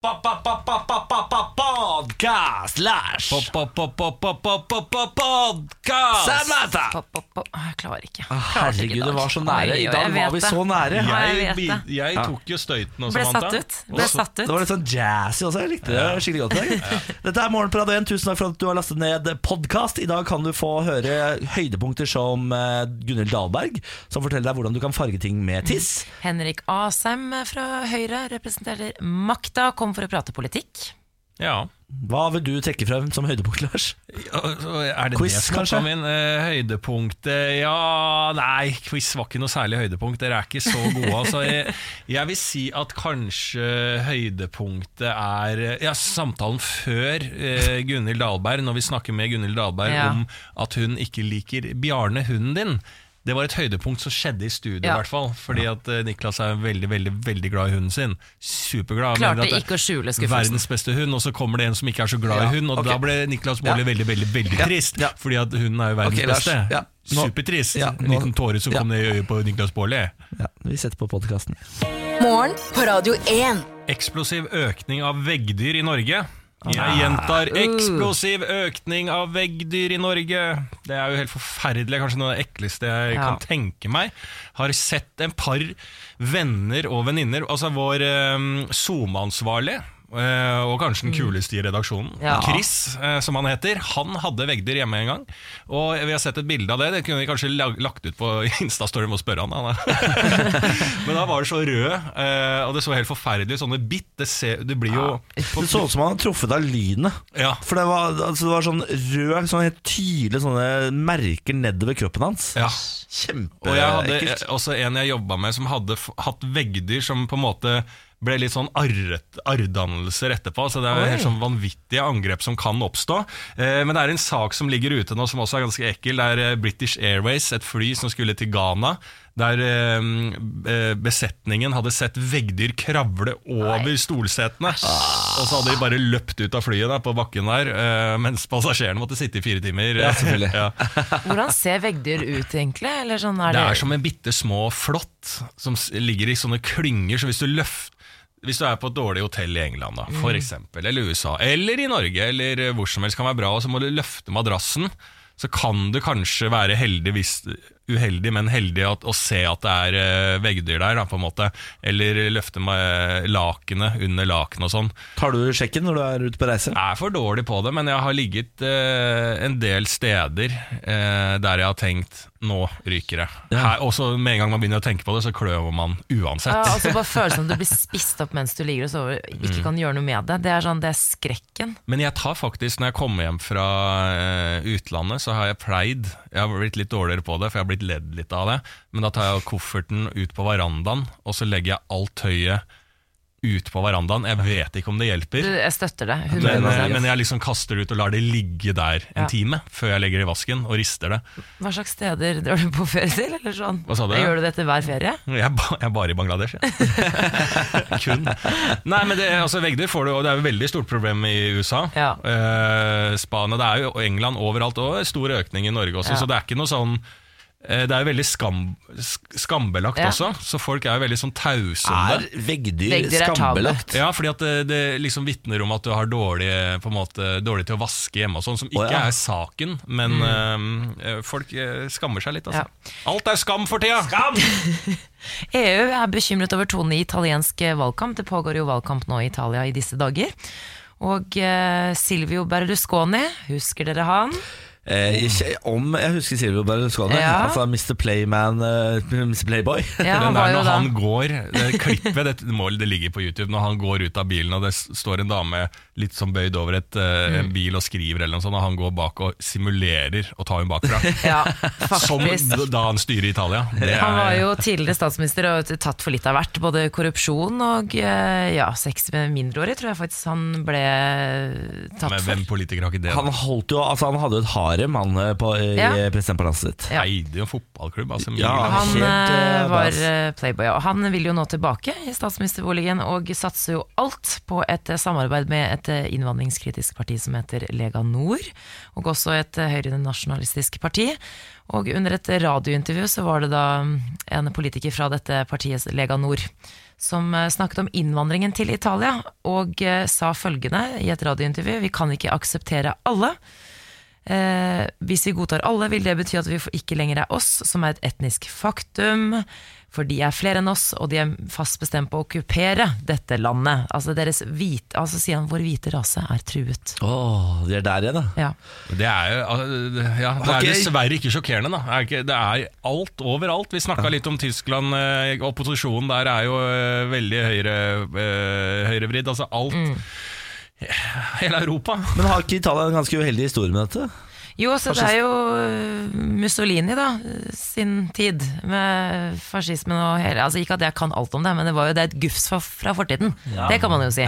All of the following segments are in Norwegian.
Ba ba ba ba ba ba. Podcast, Lars! Podcast! Samantha! Pop, pop, pop. Jeg klarer ikke. Ah, Klarte ikke Herregud, det var så nære. I dag var vi så nære. Jeg Jeg, jeg tok jo støyten og Ble Samantha. satt ut. Ble satt ut. Det var litt sånn jazzy også. Jeg likte det skikkelig godt. i dag. Dette er Morgenprat 1. Tusen takk for at du har lastet ned podkast. I dag kan du få høre høydepunkter som eh, Gunhild Dahlberg, som forteller deg hvordan du kan farge ting med tiss. Henrik Asheim fra Høyre representerer makta, kom for å prate politikk. Ja. Hva vil du trekke frem som høydepunkt, Lars? Ja, Er det Quiz, det kanskje? min? Eh, høydepunktet Ja, nei, quiz var ikke noe særlig høydepunkt. Dere er ikke så gode. Altså, jeg, jeg vil si at kanskje høydepunktet er eh, ja, samtalen før eh, Gunhild Dahlberg, når vi snakker med Gunhild Dahlberg Ja. om at hun ikke liker Bjarne, hunden din. Det var et høydepunkt som skjedde i studio, i Ja. hvert fall. Fordi at eh, Niklas er veldig veldig, veldig glad i hunden sin. Superglad. Klarte at det- ikke å skjule skuffelsen. verdens beste hund, og så kommer det en som ikke er så glad Ja, i hund, og okay. da ble Niklas Baarli Ja. veldig veldig, veldig Ja, trist. ja. Fordi at hunden er jo verdens okay, beste. ja. Supertrist. Ja, en liten tåre som Ja. kom ned i øyet på Niklas Baarli. Ja, vi setter på podkasten. Morgen på Radio 1. Eksplosiv økning av veggdyr i Norge. Jeg gjentar eksplosiv økning av veggdyr i Norge. Det er jo helt forferdelig. Kanskje noe av det ekleste jeg Ja. kan tenke meg. Har sett en par venner og venninner. Altså vår eh, SoMe-ansvarlig. Eh, og kanskje den kuleste i redaksjonen. Ja. Chris, eh, som han heter. Han hadde veggdyr hjemme en gang. Og vi har sett et bilde av det. Det kunne vi kanskje lagt ut på Instastory og spørre han. han Men da var det så rød, eh, og det så helt forferdelig ut. Sånne bitt. Det, ser, det blir jo Det så ut som han hadde truffet av lynet. Ja. For det var, altså, det var sånn rød, sånn helt tydelige sånne merker nedover kroppen hans. ja. Og jeg hadde Kjempeekkelt. også en jeg jobba med som hadde f hatt veggdyr som på en måte ble litt sånn arret, arrdannelser etterpå. Så det er Oi. helt sånn vanvittige angrep som kan oppstå. Eh, men det er en sak som ligger ute nå som også er ganske ekkel. Det er eh, British Airways, et fly som skulle til Ghana. Der eh, eh, besetningen hadde sett veggdyr kravle over stolsetene. Og så hadde de bare løpt ut av flyet der, på bakken der, eh, mens passasjerene måtte sitte i fire timer. Ja, selvfølgelig. Ja. Hvordan ser veggdyr ut, egentlig? Eller sånn, er Det det, er som en bitte små flått som ligger i sånne klynger. Så hvis du løft hvis du er på et dårlig hotell i England, da, for eksempel, eller USA, eller i Norge, eller eh, hvor som helst kan være bra, og så må du løfte madrassen, så kan du kanskje være heldig hvis uheldig, men heldig at, å se at det er eh, veggdyr der, da, på en måte. Eller løfte med lakenet under lakenet og sånn. Tar du sjekken når du er ute på reise? Jeg er for dårlig på det, men jeg har ligget eh, en del steder eh, der jeg har tenkt nå ryker det. Ja. Her, også Med en gang man begynner å tenke på det, så klør man uansett. ja, altså bare Følelsen av at du blir spist opp mens du ligger og sover, Mm. ikke kan gjøre noe med det. Det er sånn, det er skrekken. Men jeg tar faktisk, når jeg kommer hjem fra uh, utlandet, så har jeg pleid Jeg har blitt litt dårligere på det, for jeg har blitt ledd litt av det. Men da tar jeg kofferten ut på verandaen, og så legger jeg alt tøyet ut på verandaen. Jeg vet ikke om det Du, hjelper. jeg støtter det. Men, 100 eh, men jeg liksom kaster det ut og lar det ligge der en Ja. time før jeg legger det i vasken og rister det. Hva slags steder drar du på ferie til? Eller sånn? Du? Gjør du dette hver ferie? Jeg ba, jeg er bare i Bangladesh, jeg. Kun. Nei, men det, altså, veggdyr får du, og det er jo veldig stort problem i USA. Ja. Eh, Spania, det er jo England overalt, og stor økning i Norge også, Ja. så det er ikke noe sånn det er jo veldig skam, skambelagt Ja. også, så folk er jo veldig sånn tause om Er det. veggdyr, Veggdyr er skambelagt? Ja, fordi at det, det liksom vitner om at du har dårlig, på en måte, dårlig til å vaske hjemme og sånn, som ikke oh, ja. er saken, men eh, folk eh, skammer seg litt, altså. Ja. Alt er skam for tida! Skam! EU er bekymret over tonen i italiensk valgkamp. Det pågår jo valgkamp nå i Italia i disse dager. Og uh, Silvio Berlusconi, husker dere han? Eh, ikke, om jeg husker Silvio Berlusconi, Ja. altså Mr. Playman, uh, Mr. Playboy. Ja, han der når da han går, det klippet det, målet, det ligger på YouTube, når han går ut av bilen og det står en dame litt som bøyd over et, eh, Mm. en bil og skriver eller noe sånt, og han går bak og simulerer å ta henne bakfra. Ja, Som da han styrer Italia. Det er, Han var jo tidligere statsminister og tatt for litt av hvert. Både korrupsjon og eh, ja, sex med mindreårige, tror jeg faktisk han ble tatt men hvem for. politiker har ikke det? Han, holdt jo, altså han hadde jo et Bærum, han mann på, i Ja. presidentpalasset sitt. Ja. Eide jo en fotballklubb. Altså, Ja. Han Helt, eh, eh, var eh, playboy, og han vil jo nå tilbake i statsministerboligen og satser jo alt på et samarbeid med et innvandringskritisk parti som heter Lega Nord, og også et høyrenasjonalistisk parti. Og under et radiointervju så var det da mm, en politiker fra dette partiet Lega Nord som snakket om innvandringen til Italia, og sa følgende i et radiointervju Vi kan ikke akseptere alle. Eh, hvis vi godtar alle, vil det bety at vi ikke lenger er oss, som er et etnisk faktum. For de er flere enn oss, og de er fast bestemt på å okkupere dette landet. Altså, deres hvite, altså sier han, vår hvite rase er truet. Åh, de er der igjen, da. Ja. Det er jo ja, det er dessverre ikke sjokkerende. Da. Det er alt overalt. Vi snakka litt om Tyskland. eh, Opposisjonen der er jo eh, veldig høyre, eh, høyrevridd. Altså alt Hele Europa. Men har ikke Italia en ganske uheldig historie med dette? Jo, så det er jo øh, Mussolini, da, sin tid med fascismen og hele Altså Ikke at jeg kan alt om det, men det, var jo, det er et gufs fra, fra fortiden. Det kan man jo si.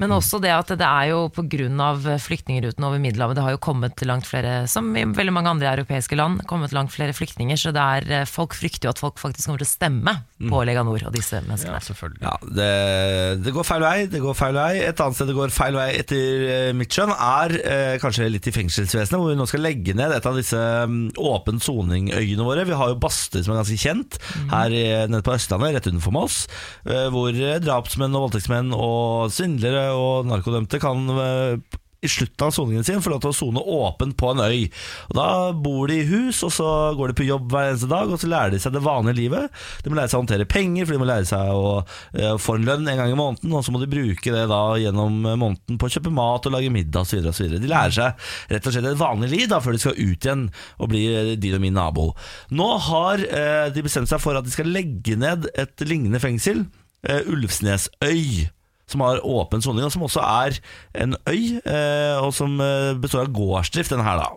Men også det at det er jo pga. flyktningruten over Middelhavet, det har jo kommet langt flere, som i veldig mange andre europeiske land, kommet langt flere flyktninger, så det er, eh, folk frykter jo at folk faktisk kommer til å stemme på Lega Nord og disse menneskene. Ja, selvfølgelig. Ja, det, det går feil vei. det går feil vei Et annet sted det går feil vei etter eh, mitt skjønn, er eh, kanskje litt i fengselsvesenet, hvor vi nå skal legge ned et av disse mm, åpen soning-øyene våre. Vi har jo Bastøy, som er ganske kjent, her nede på Østlandet, rett utenfor Moss, eh, hvor eh, drapsmenn og voldtektsmenn og svindlere og narkodømte kan eh, i slutten av soningen sin få lov til å sone åpent på en øy. Og Da bor de i hus, og så går de på jobb hver eneste dag, og så lærer de seg det vanlige livet. De må lære seg å håndtere penger, for de må lære seg å eh, få en lønn en gang i måneden, og så må de bruke det da gjennom måneden på å kjøpe mat og lage middag osv. De lærer seg rett og slett et vanlig liv da, før de skal ut igjen og bli eh, din og min nabo. Nå har eh, de bestemt seg for at de skal legge ned et lignende fengsel, eh, Ulvsnesøy som har åpen soning, og som også er en øy, eh, og som eh, består av gårdsdrift, denne her da.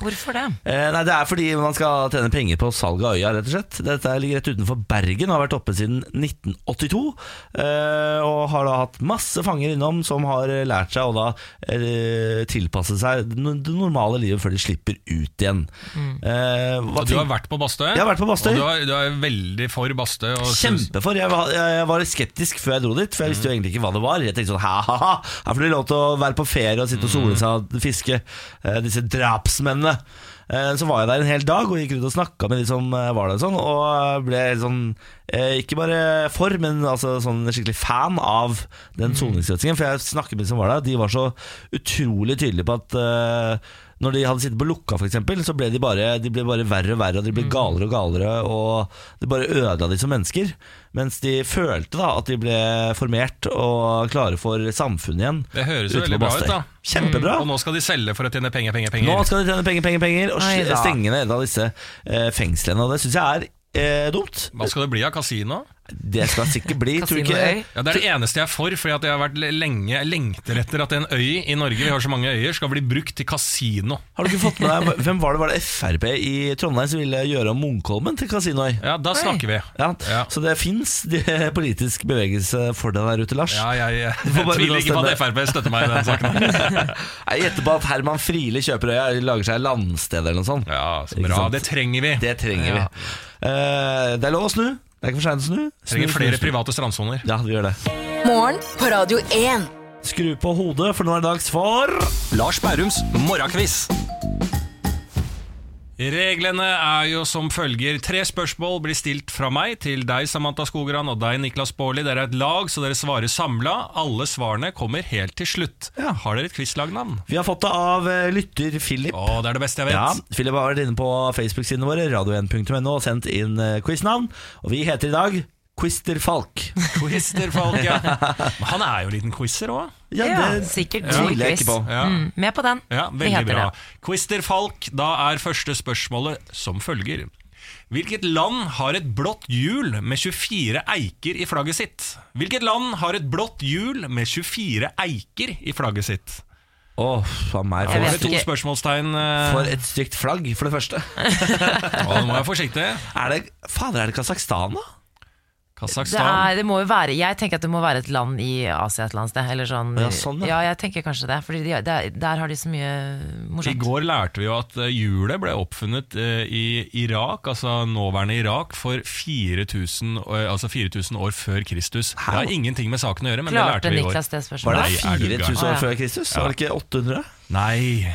Hvorfor det? Eh, nei, Det er fordi man skal tjene penger på salg av øya, rett og slett. Dette ligger rett utenfor Bergen og har vært oppe siden 1982. Eh, og har da hatt masse fanger innom som har lært seg å da eh, tilpasse seg det normale livet før de slipper ut igjen. Eh, Og du har vært på Bastøy? Jeg har vært på Bastøy. Og du er, du er veldig for Bastøy. Og Kjempefor. Jeg var, jeg, jeg var skeptisk før jeg dro dit, for jeg visste jo egentlig ikke hva det var. Jeg tenkte sånn, ha-ha-ha, her får de lov til å være på ferie og sitte og sole seg og fiske. eh, disse drapsmennene. Eh, Så var jeg der en hel dag og gikk rundt og snakka med de som eh, var der, og sånn, og ble sånn eh, Ikke bare for, men altså sånn skikkelig fan av den soningsrettingen. For jeg snakket med de som var der, de var så utrolig tydelige på at eh, når de hadde sittet på lukka, for eksempel, så ble de bare, de ble bare verre og verre, og de ble galere og galere, og det bare ødela de som mennesker. Mens de følte da at de ble formert og klare for samfunnet igjen. Det høres jo veldig bra ut, da. Kjempebra. Og nå skal de selge for å tjene penger, penger, penger. Nå skal de tjene penger, penger, penger, og stenge ned et av disse eh, fengslene. Og det syns jeg er eh, dumt. Hva skal det bli av kasino? Det skal sikkert bli, tror ikke Kasinoøy? Ja, Det er det eneste jeg er for, fordi at jeg har vært lenge jeg lengter etter at en øy i Norge, vi har så mange øyer, skal bli brukt til kasino. Har du ikke fått med deg Hvem var det? Var det Frp i Trondheim som ville gjøre om Munkholmen til kasinoøy? Ja, da snakker vi. Ja, Ja. Så det fins politisk bevegelse for deg der ute, Lars. Ja, jeg, jeg, jeg tviler ikke på at. Frp støtter meg i den saken. Jeg gjetter på at Herman Friele kjøper øya, lager seg landsted eller noe sånt. Ja, så bra. Det trenger vi. Det trenger vi. Eh, det er lov å snu. Det er ikke for seint å snu. Trenger flere snu, private strandsoner. Ja, vi gjør det. Morgen på Radio 1. Skru på hodet, for nå er det dags for Lars Bærums morgenquiz. Reglene er jo som følger. Tre spørsmål blir stilt fra meg til deg, Samantha Skogran, og deg, Niklas Baarli. Dere er et lag, så dere svarer samla. Alle svarene kommer helt til slutt. Ja. Har dere et quizlagnavn? Vi har fått det av eh, lytter Philip. Å, det er det beste jeg vet. Ja, Philip har vært inne på Facebook-sidene våre, radio1.no, og sendt inn eh, quiznavn. Og vi heter i dag Quister Falk. Quisterfolk, ja. Han er jo en liten quizer òg. Ja, Ja, det sikkert tviler jeg quiz. ikke på. Ja. Mm, med på den. Ja, veldig heter bra. det. Quister Falk, da er første spørsmålet som følger. Hvilket land har et blått hjul med 24 eiker i flagget sitt? Hvilket land har et blått hjul med 24 eiker i flagget sitt? Åh, for meg. For, Det to spørsmålstegn. eh, for et stygt flagg, for det første. Å, nå må jeg være forsiktig. Er det, fader, er det Kasakhstan, da? Det, er, det må jo være Jeg tenker at det må være et land i Asia et eller annet sted. Eller sånn, Ja, sånn, ja. ja, jeg tenker kanskje det. For de, der, der har de så mye morsomt. I går lærte vi jo at eh, hjulet ble oppfunnet eh, i Irak, altså nåværende Irak, for 4000, altså 4000 år før Kristus. Det har ingenting med saken å gjøre, men det lærte vi i går. Niklas det Var det Nei, er du 4000 år før Kristus? Var det ikke 800? Nei,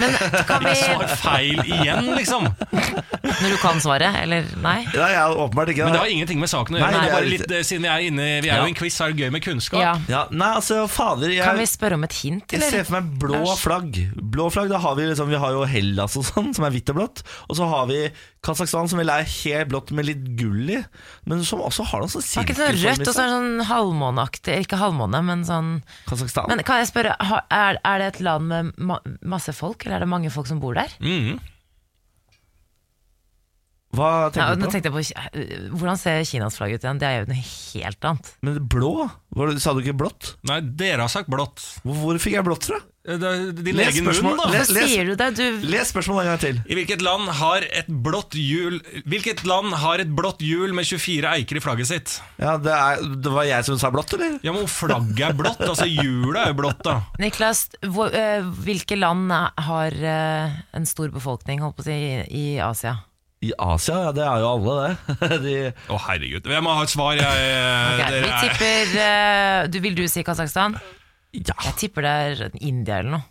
Men kan vi, svar feil igjen, liksom. når du kan svaret, eller nei? Nei, ja, åpenbart ikke. Men det har ingenting med saken å gjøre. Nei, bare litt- eh, siden vi er inne Vi er Ja. jo i en quiz, så er det gøy med kunnskap. Ja. Ja, nei, altså, fader jeg, Kan vi spørre om et hint, jeg ser for meg blå flagg. Blå flagg, da har Vi liksom Vi har jo Hellas og sånn, som er hvitt og blått. Og så har vi Kasakhstan, som vel er helt blått med litt gull i. Men som også har noe sånn sirkel. ikke sånn rødt og så sånn halvmåneaktig Ikke halvmåne, men sånn Kasakhstan. Men kan jeg spørre, er, er det et land med masse folk, eller er det mange folk som bor der? Mhm. Hva tenker ja, du på? tenkte jeg på øh, Hvordan ser Kinas flagg ut igjen? Det er jo noe helt annet. Men blå? Var sa du ikke blått? Nei, dere har sagt blått. Hvor, hvor fikk jeg blått fra? Eh, det Din Les egen spørsmål. munn, da. Les- Hvorfor sier du det? Du, Les spørsmålet en gang til. I hvilket land har et blått hjul Hvilket land har et blått hjul med 24 eiker i flagget sitt? Ja, det, er, det var jeg som sa blått, eller? Ja, men flagget er blått. Altså hjulet er jo blått, da. Niklas, hvor, øh, hvilke land har øh, en stor befolkning holdt på å si, i, i Asia? I Asia, ja, det er jo alle, det. De, Å, herregud. Jeg må ha et svar. Jeg, Ok, vi er- tipper uh, du, Vil du si Kasakhstan? ja, Jeg tipper det er India eller noe.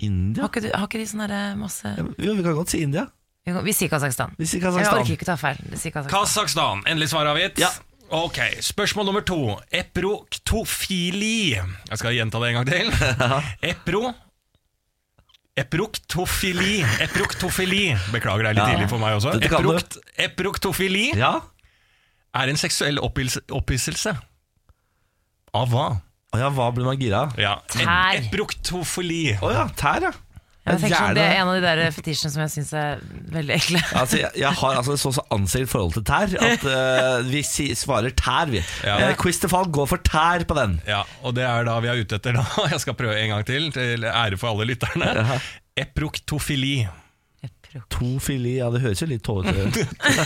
India? Har ikke, du, har ikke de sånne der masse Jo, vi kan godt si India. Vi Vi sier Kasakhstan. Vi sier Jeg orker ikke ta feil. Kasakhstan. Kasakhstan. Endelig svar avgitt. Ja. Ok, Spørsmål nummer to. Eproktofili. Jeg skal gjenta det en gang til. Epro Eproktofili. Eproktofili. Beklager, det er litt Ja. tidlig for meg også. Eprokt, eproktofili Ja? er en seksuell opphisselse. Av hva? Å ja, hva blir man gira av? Ja. Tær. Ep eproktofili. Å ja, tær, ja. Jeg tenker sånn, det er en av de der fetisjene som jeg syns er veldig ekle. Altså, jeg, jeg har altså så så anstrengt forhold til tær at uh, vi si, svarer tær, vi. Ja. Uh, Quiz til fall går for tær på den. Ja, og det er da vi er ute etter da. Jeg skal prøve en gang til, til ære for alle lytterne. Eproktofili. Tofili, ja det høres jo litt tåete ut.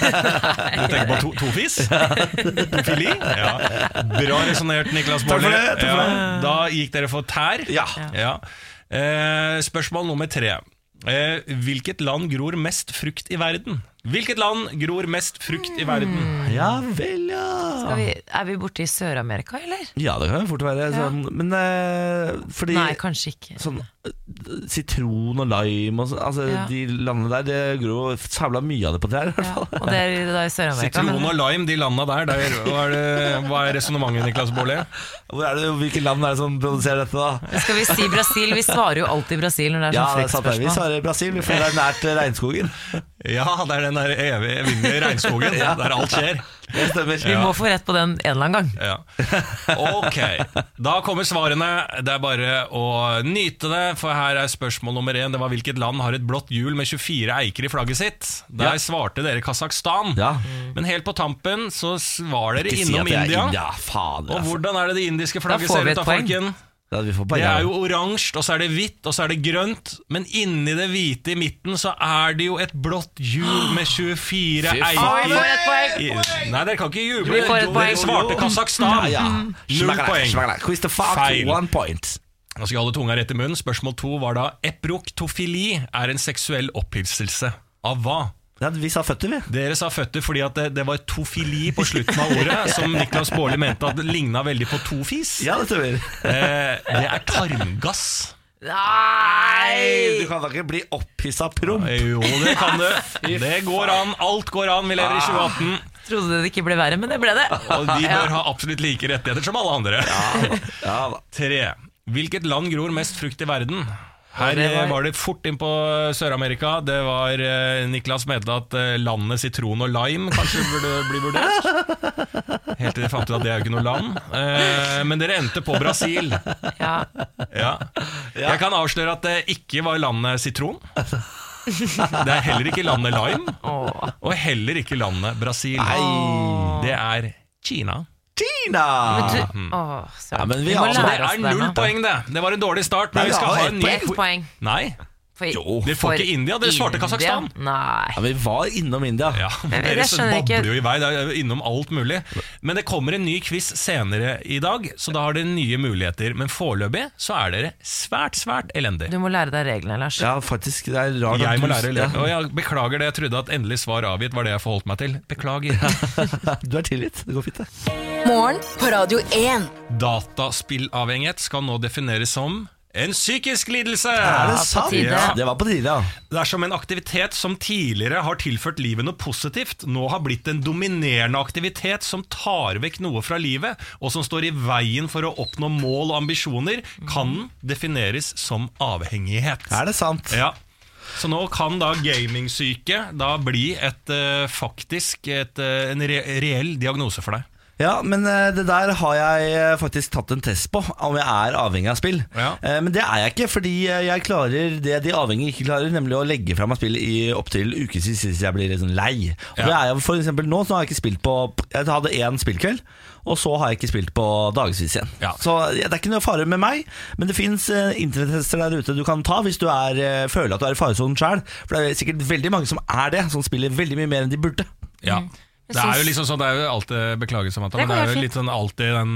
Du tenker på to, tofis? Tofili? Ja. Bra resonnert, Niklas Baarli. det, takk for Ja, da gikk dere for tær. Ja. Ja. Eh, spørsmål nummer tre. Eh, hvilket land gror mest frukt i verden? Hvilket land gror mest frukt i verden? ja vel, ja. Skal vi, er vi borte i Sør-Amerika, eller? Ja, det kan jo fort være sånn. Men eh, fordi Nei, kanskje ikke. sånn eh, sitron og lime og sånn, altså Ja. de landene der, det gror jo sabla mye av det på trær, i hvert Ja, fall. og det er da i Sør-Amerika. Sitron men- og lime, de landa der. der hva er, det- hva er resonnementet, Niklas Baarli? Hvor er det, Hvilke land er det som produserer dette, da? Skal vi si Brasil? Vi svarer jo alltid Brasil når det er Ja, sånn det er sant, det. vi spørsmål. svarer Brasil, for det er nært eh, regnskogen. Ja, det er den der evige evinnelige regnskogen der alt skjer. Det stemmer. Vi må få rett på den en eller annen gang. Ja. Ok, da kommer svarene. Det er bare å nyte det, for her er spørsmål nummer én. Det var hvilket land har et blått hjul med 24 eiker i flagget sitt? Der Ja. svarte dere Kasakhstan. Ja. Men helt på tampen så var dere innom si India. India. Fader, Og altså. hvordan er det det indiske flagget ser ut da, poeng. folken? Ja, vi får Det er jo oransje, og så er det hvitt, og så er det grønt. Men inni det hvite i midten så er det jo et blått hjul med 24 eier. Nei, dere kan ikke juble. Dere svarte Kasakhstan. Ja, ja. Null poeng. Feil. one point. Nå skal jeg holde tunga rett i munnen. Spørsmål to var da eproktofili er en seksuell opphisselse. Av hva? Ja, vi sa føtter, vi. Dere sa føtter fordi at det, det var tofili på slutten av ordet, som Niklas Baarli mente at ligna veldig på tofis. Ja, det stemmer. Eh, det er tarmgass. Nei! Du kan da ikke bli opphissa promp. Jo, det kan du. Det går an. Alt går an. Vi lever i 2018. Trodde det ikke ble verre, men det ble det. Og de bør ha absolutt like rettigheter som alle andre. Ja da. Tre. Hvilket land gror mest frukt i verden? Her det eh, var- var det fort inn på Sør-Amerika. Det var eh, Niklas mente at eh, landet sitron og lime kanskje burde bli vurdert. Helt til de fant ut at det er jo ikke noe land. Eh, men dere endte på Brasil. Ja. Ja. Jeg kan avsløre at det ikke var landet sitron. Det er heller ikke landet lime, og heller ikke landet Brasil. Det er Kina. Tina! Men du, åh, søren. Ja, men vi vi må det lære oss er null poeng, det. Det var en dårlig start, men vi vi skal ha en ny Ett poeng. Nei, For, Jo. Dere får ikke India, dere svarte? Kasakhstan. Ja, vi var innom India. Ja, Dere babler jo i vei, det er innom alt mulig. Men det kommer en ny quiz senere i dag, så da har dere nye muligheter. Men foreløpig så er dere svært, svært elendige. Du må lære deg reglene, Lars. Ja, faktisk. Det er rart Jeg må lære ja. Og jeg beklager det, jeg trodde at endelig svar avgitt var det jeg forholdt meg til. Beklager. Du er tilgitt. Det går fint, det. Morgen på Radio 1. Dataspillavhengighet skal nå defineres som en psykisk lidelse! Er det sant? Ja, det var på tide, ja. Dersom en aktivitet som tidligere har tilført livet noe positivt, nå har blitt en dominerende aktivitet som tar vekk noe fra livet, og som står i veien for å oppnå mål og ambisjoner, kan den defineres som avhengighet. Er det sant? Ja. Så nå kan da gamingsyke da bli et, eh, faktisk et, eh, en re reell diagnose for deg. Ja, men eh, det der har jeg eh, faktisk tatt en test på, om jeg er avhengig av spill. Ja. Eh, Men det er jeg ikke, fordi jeg klarer det de avhengige ikke klarer, nemlig å legge fra meg spill i opptil ukevis hvis jeg blir litt sånn lei. Og Ja. det er jeg for eksempel nå, så har jeg ikke spilt på Jeg hadde én spillkveld, og så har jeg ikke spilt på dagevis igjen. Ja. Så ja, det er ikke noe fare med meg, men det fins internettester der ute du kan ta hvis du er, eh, føler at du er i faresonen sjøl. For det er sikkert veldig mange som er det, som spiller veldig mye mer enn de burde. Ja. Det er jo liksom sånn, det er jo alltid beklaget, Samantha, Det men det er jo litt sånn alltid den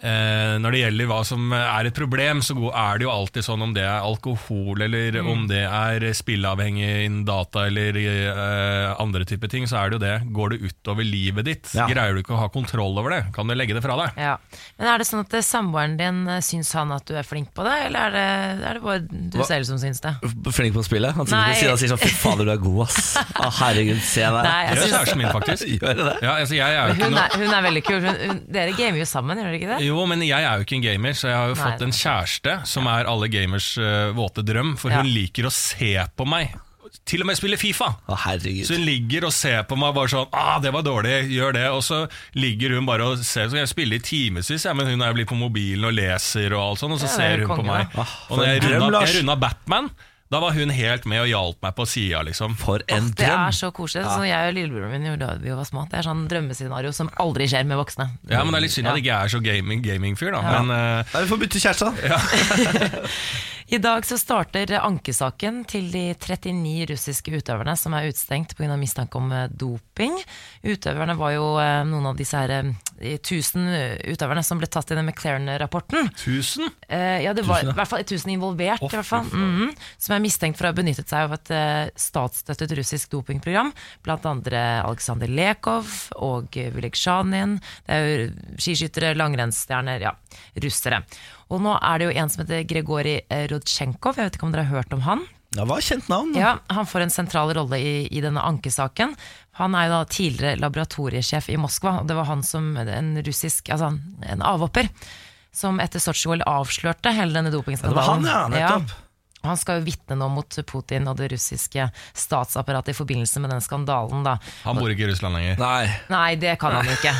Når det gjelder hva som er et problem, så er det jo alltid sånn om det er alkohol, eller Mm. om det er spilleavhengig innen data, eller eh, andre typer ting, så er det jo det. Går det utover livet ditt? Ja. Greier du ikke å ha kontroll over det? Kan du legge det fra deg? Ja. Men er det sånn at eh, samboeren din eh, syns han at du er flink på det, eller er det, er det bare du Hva? selv som syns det? Flink på å spille? Han sitter ved siden og sier sånn 'fy fader, du er god', ass. Å, herregud, se deg. Nei, jeg Det gjør kjæresten min, faktisk. Gjør det? Ja, altså jeg er jo ikke hun er, hun er veldig kul. Hun, hun, dere gamer jo sammen, gjør dere ikke det? Jo, men jeg er jo ikke en gamer, så jeg har jo Nei, fått en kjæreste som er alle gamers uh, våte drøm, for Ja. hun liker å se på meg. Til og med spille Fifa. Å, herregud. Så hun ligger og ser på meg bare sånn ah, 'Det var dårlig, gjør det.' Og så ligger hun bare og ser. Så kan jeg spille i timevis, ja, men hun er jo blitt på mobilen og leser og alt sånt, og så Ja, er ser hun på meg. Ah, og når jeg runda Batman, da var hun helt med og hjalp meg på sida, liksom. For en Det drøm. er så koselig. Sånn jeg og lillebroren min gjorde da vi var små. Det er sånn drømmescenario som aldri skjer med voksne. Ja, men det er litt synd at jeg ikke er så gaming- gaming-fyr, da. Men uh... Nei, vi får bytte kjæreste, da. I dag så starter ankesaken til de 39 russiske utøverne som er utestengt pga. mistanke om eh, doping. Utøverne var jo eh, noen av disse her de 1000 utøverne som ble tatt i den McLaren-rapporten. tusen? Eh, ja, det var Tusen, ja. i hvert fall 1000 involvert, Å, i hvert fall. mm. Mhm. Som er mistenkt for å ha benyttet seg av et eh, statsstøttet russisk dopingprogram. Blant andre Aleksandr Lekov og uh, Vyleksjanin. Det er jo skiskyttere, langrennsstjerner, ja, russere. Og nå er det jo en som heter Gregorij eh, Rodsjenkov, jeg vet ikke om dere har hørt om han? Det var kjent navn. Ja, Han får en sentral rolle i, i denne ankesaken. Han er jo da tidligere laboratoriesjef i Moskva, og det var han som en russisk, altså en avhopper, som etter Sotsji-OL avslørte hele denne dopingskandalen. Det var han, ja, nettopp. Han skal jo vitne nå mot Putin og det russiske statsapparatet i forbindelse med den skandalen. da. Han bor ikke i Russland lenger. Nei. Nei, det kan han jo ikke.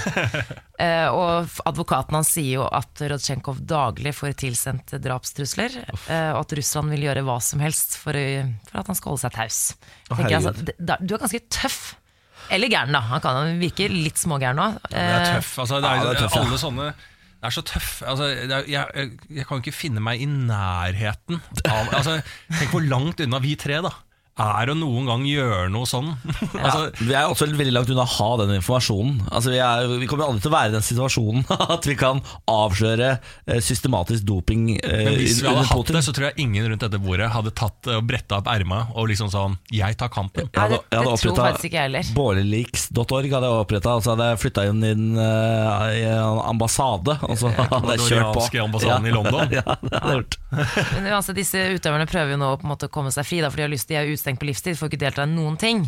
uh, og advokaten hans sier jo at Rodsjenkov daglig får tilsendt drapstrusler, uh, og at Russland vil gjøre hva som helst for, for at han skal holde seg taus. Å, altså, da- du er ganske tøff. Eller gæren, da. Han kan virke litt smågæren nå. Det er tøff. Altså, det er, Ja, det er tøff, ja. alle sånne det er så tøff. Altså, er, jeg, jeg, kan ikke finne meg i nærheten av altså, Tenk hvor langt unna vi tre da er å noen gang gjøre noe sånn. altså, Vi er også veldig langt unna å ha den informasjonen. Altså, vi, er, vi kommer aldri til å være i den situasjonen at vi kan avsløre eh, systematisk doping eh, men hvis vi hadde hatt Putin. det, så tror jeg ingen rundt dette bordet hadde tatt og bretta opp erma og liksom sånn Jeg tar kampen. Nei, det, Jeg hadde oppretta. Båreleaks.org hadde jeg oppretta, og så hadde jeg flytta inn i en eh, i en ambassade. Og så hadde jeg kjørt på. Ambassaden i London. Ja, det hadde jeg gjort. Men altså, disse utøverne prøver jo nå på en måte å komme seg fri, da, for de har lyst, til å er utestengt på livstid, får ikke delta i noen ting.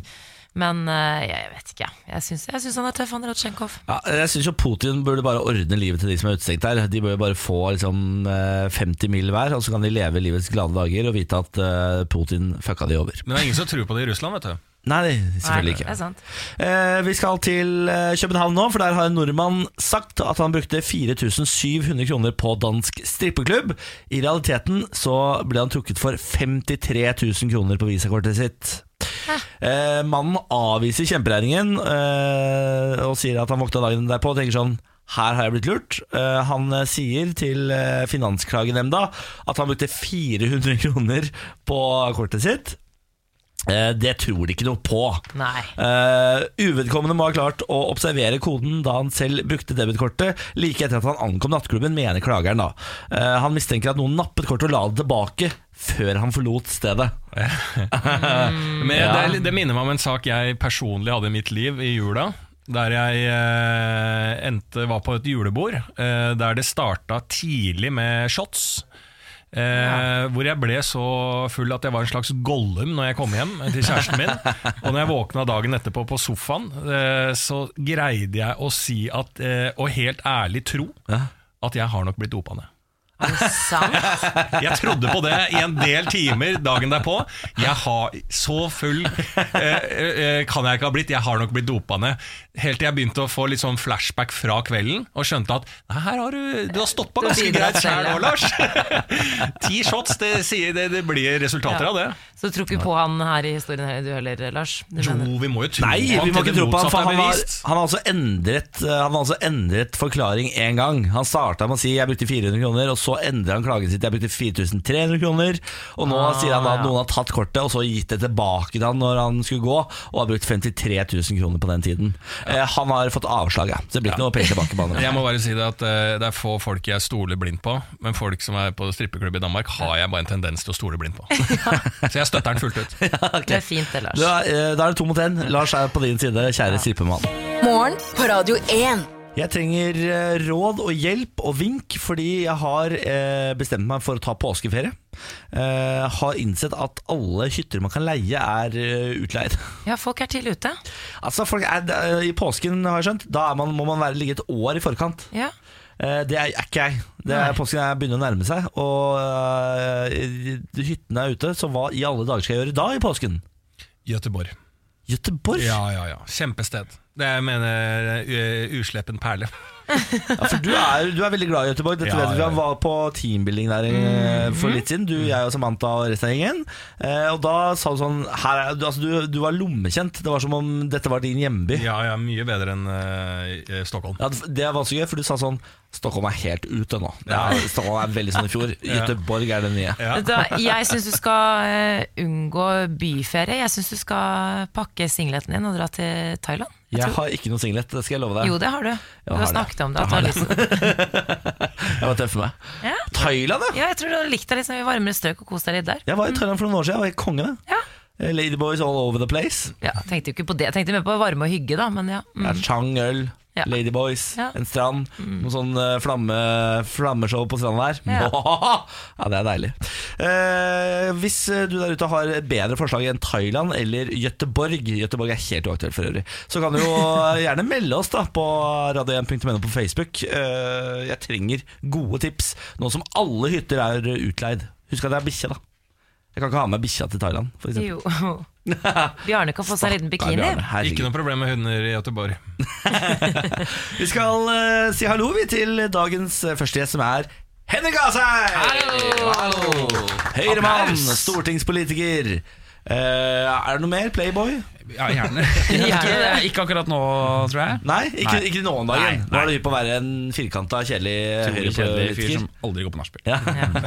Men eh, jeg vet ikke. Jeg syns, jeg syns han er tøff, han Rotsjenkov. Ja, jeg syns jo Putin burde bare ordne livet til de som er utestengt her. De bør jo bare få liksom, eh, 50 mil hver, og så kan de leve livets glade dager og vite at eh, Putin fucka de over. Men det er ingen som tror på det i Russland, vet du. Nei, selvfølgelig Nei, ikke. Eh, vi skal til eh, København nå, for der har en nordmann sagt at han brukte 4700 kroner på dansk strippeklubb. I realiteten så ble han trukket for 53 000 kroner på visakortet sitt. Eh, mannen avviser kjemperegningen eh, og sier at han våkna dagen derpå og tenker sånn her har jeg blitt lurt. Eh, han eh, sier til Finansklagenemnda at han brukte 400 kroner på kortet sitt. Eh, det tror de ikke noe på. Nei. Eh, uvedkommende må ha klart å observere koden da han selv brukte debitkortet like etter at han ankom nattklubben, mener klageren. da Eh, Han mistenker at noen nappet kortet og la det tilbake før han forlot stedet. Men det, det minner meg om en sak jeg personlig hadde i mitt liv i jula. Der jeg eh, endte, var på et julebord eh, der det starta tidlig med shots. Eh, Hvor jeg ble så full at jeg var en slags Gollum når jeg kom hjem til kjæresten min. Og når jeg våkna dagen etterpå på sofaen, eh, så greide jeg å si at, eh, og helt ærlig tro, at jeg har nok blitt dopa ned. Sant? Jeg trodde på det i en del timer dagen derpå. Jeg har Så full eh, eh, kan jeg ikke ha blitt. Jeg har nok blitt dopa ned. Helt til jeg begynte å få litt sånn flashback fra kvelden og skjønte at her har du, du har stått på ganske greit sjæl nå, Lars. Ti shots, det, sier, det, det blir resultater Ja. av det. Så du tror ikke på han her i historien her, du heller, Lars? Du Jo, vi må jo tro Nei, på vi må ikke tro på han, for han har, han har altså endret Han har altså endret forklaring én gang. Han starta med å si 'jeg brukte 400 kroner', og så endret han klagen sitt 'jeg brukte 4300 kroner'. Og nå Ah, sier han da at ja. noen har tatt kortet og så gitt det tilbake til han når han skulle gå, og har brukt 53 000 kroner på den tiden. Eh, han har fått avslag, ja. Så det blir ikke noe penger tilbake på han. Jeg må bare si det at eh, Det er få folk jeg stoler blindt på, men folk som er på strippeklubb i Danmark, har jeg bare en tendens til å stole blindt på. Så jeg støtter den fullt ut. Det er fint det, Lars. Da, eh, da er det to mot én. Lars er på din side, kjære strippemann. Morgen på Radio 1. Jeg trenger eh, råd og hjelp og vink fordi jeg har eh, bestemt meg for å ta påskeferie. Eh, har innsett at alle hytter man kan leie, er eh, utleid. Ja, folk er tidlig ute. Altså, folk er, eh, I påsken, har jeg skjønt, da er man, må man være, ligge et år i forkant. Ja. Eh, det er, er ikke jeg. Det er, Nei. påsken er begynner å nærme seg, og eh, hyttene er ute. Så hva i alle dager skal jeg gjøre da i påsken? Göteborg. Göteborg? Ja, ja, ja. Kjempested. Det jeg mener uh, usleppen perle. Ja, for du er, du er veldig glad i Göteborg. Dette Ja, vet vi Han var på teambuilding der eh, for litt siden. Du, jeg og Samantha og resten av gjengen. Eh, og da sa du sånn her, er- du, altså, du, du var lommekjent. Det var som om dette var din hjemby. Ja, ja, mye bedre enn uh, Stockholm. Ja, det var så gøy, for du sa sånn Stockholm er helt ute nå. Er, Stockholm er veldig sånn i fjor. Göteborg er det nye. Ja. Hva, Jeg syns du skal eh, unngå byferie. Jeg syns du skal pakke singleten din og dra til Thailand. Jeg har ikke noe singlet, det skal jeg love deg. Jo, det har du. Du har har det. snakket om det. Jeg har det. Jeg var tøff med meg. Ja. Thailand, ja! ja, jeg tror du hadde likt deg sånn i varmere strøk og kost deg litt der. Jeg var i Thailand for noen år siden. Jeg var helt konge, det. Ja. Eh, Ladyboys all over the place. Ja, tenkte jo ikke på det. Jeg tenkte mer på varme og hygge, da. Men ja. Det Mm. Chang øl, Ja. Ladyboys, Ja. en strand, noe sånn eh, flamme, flammeshow på stranda der. Ja. Ja. det er deilig. Eh, hvis eh, du der ute har et bedre forslag enn Thailand eller Gøteborg, Gøteborg er helt uaktuelt for øvrig. Så kan du jo gjerne melde oss da på radio1.no på Facebook. Eh, jeg trenger gode tips, nå som alle hytter er utleid. Husk at det er bikkje, da. Jeg kan ikke ha med bikkja til Thailand, for eksempel. Jo. Bjarne kan få seg en liten bikini. Bjarne. Ikke noe problem med hunder i Göteborg. Vi skal uh, si hallo vi til dagens eh, første gjest, som er Henrik Asheim! Hallo! Høyremann, stortingspolitiker. Uh, er det noe mer? Playboy? Ja, gjerne. Gjerne ikke, det. ikke akkurat nå, tror jeg. Nei, ikke, Nei. ikke nå om dagen. Nå er du hypp på å være en firkanta, kjedelig fyr høyrepolitiker. som aldri går på nachspiel. Ja,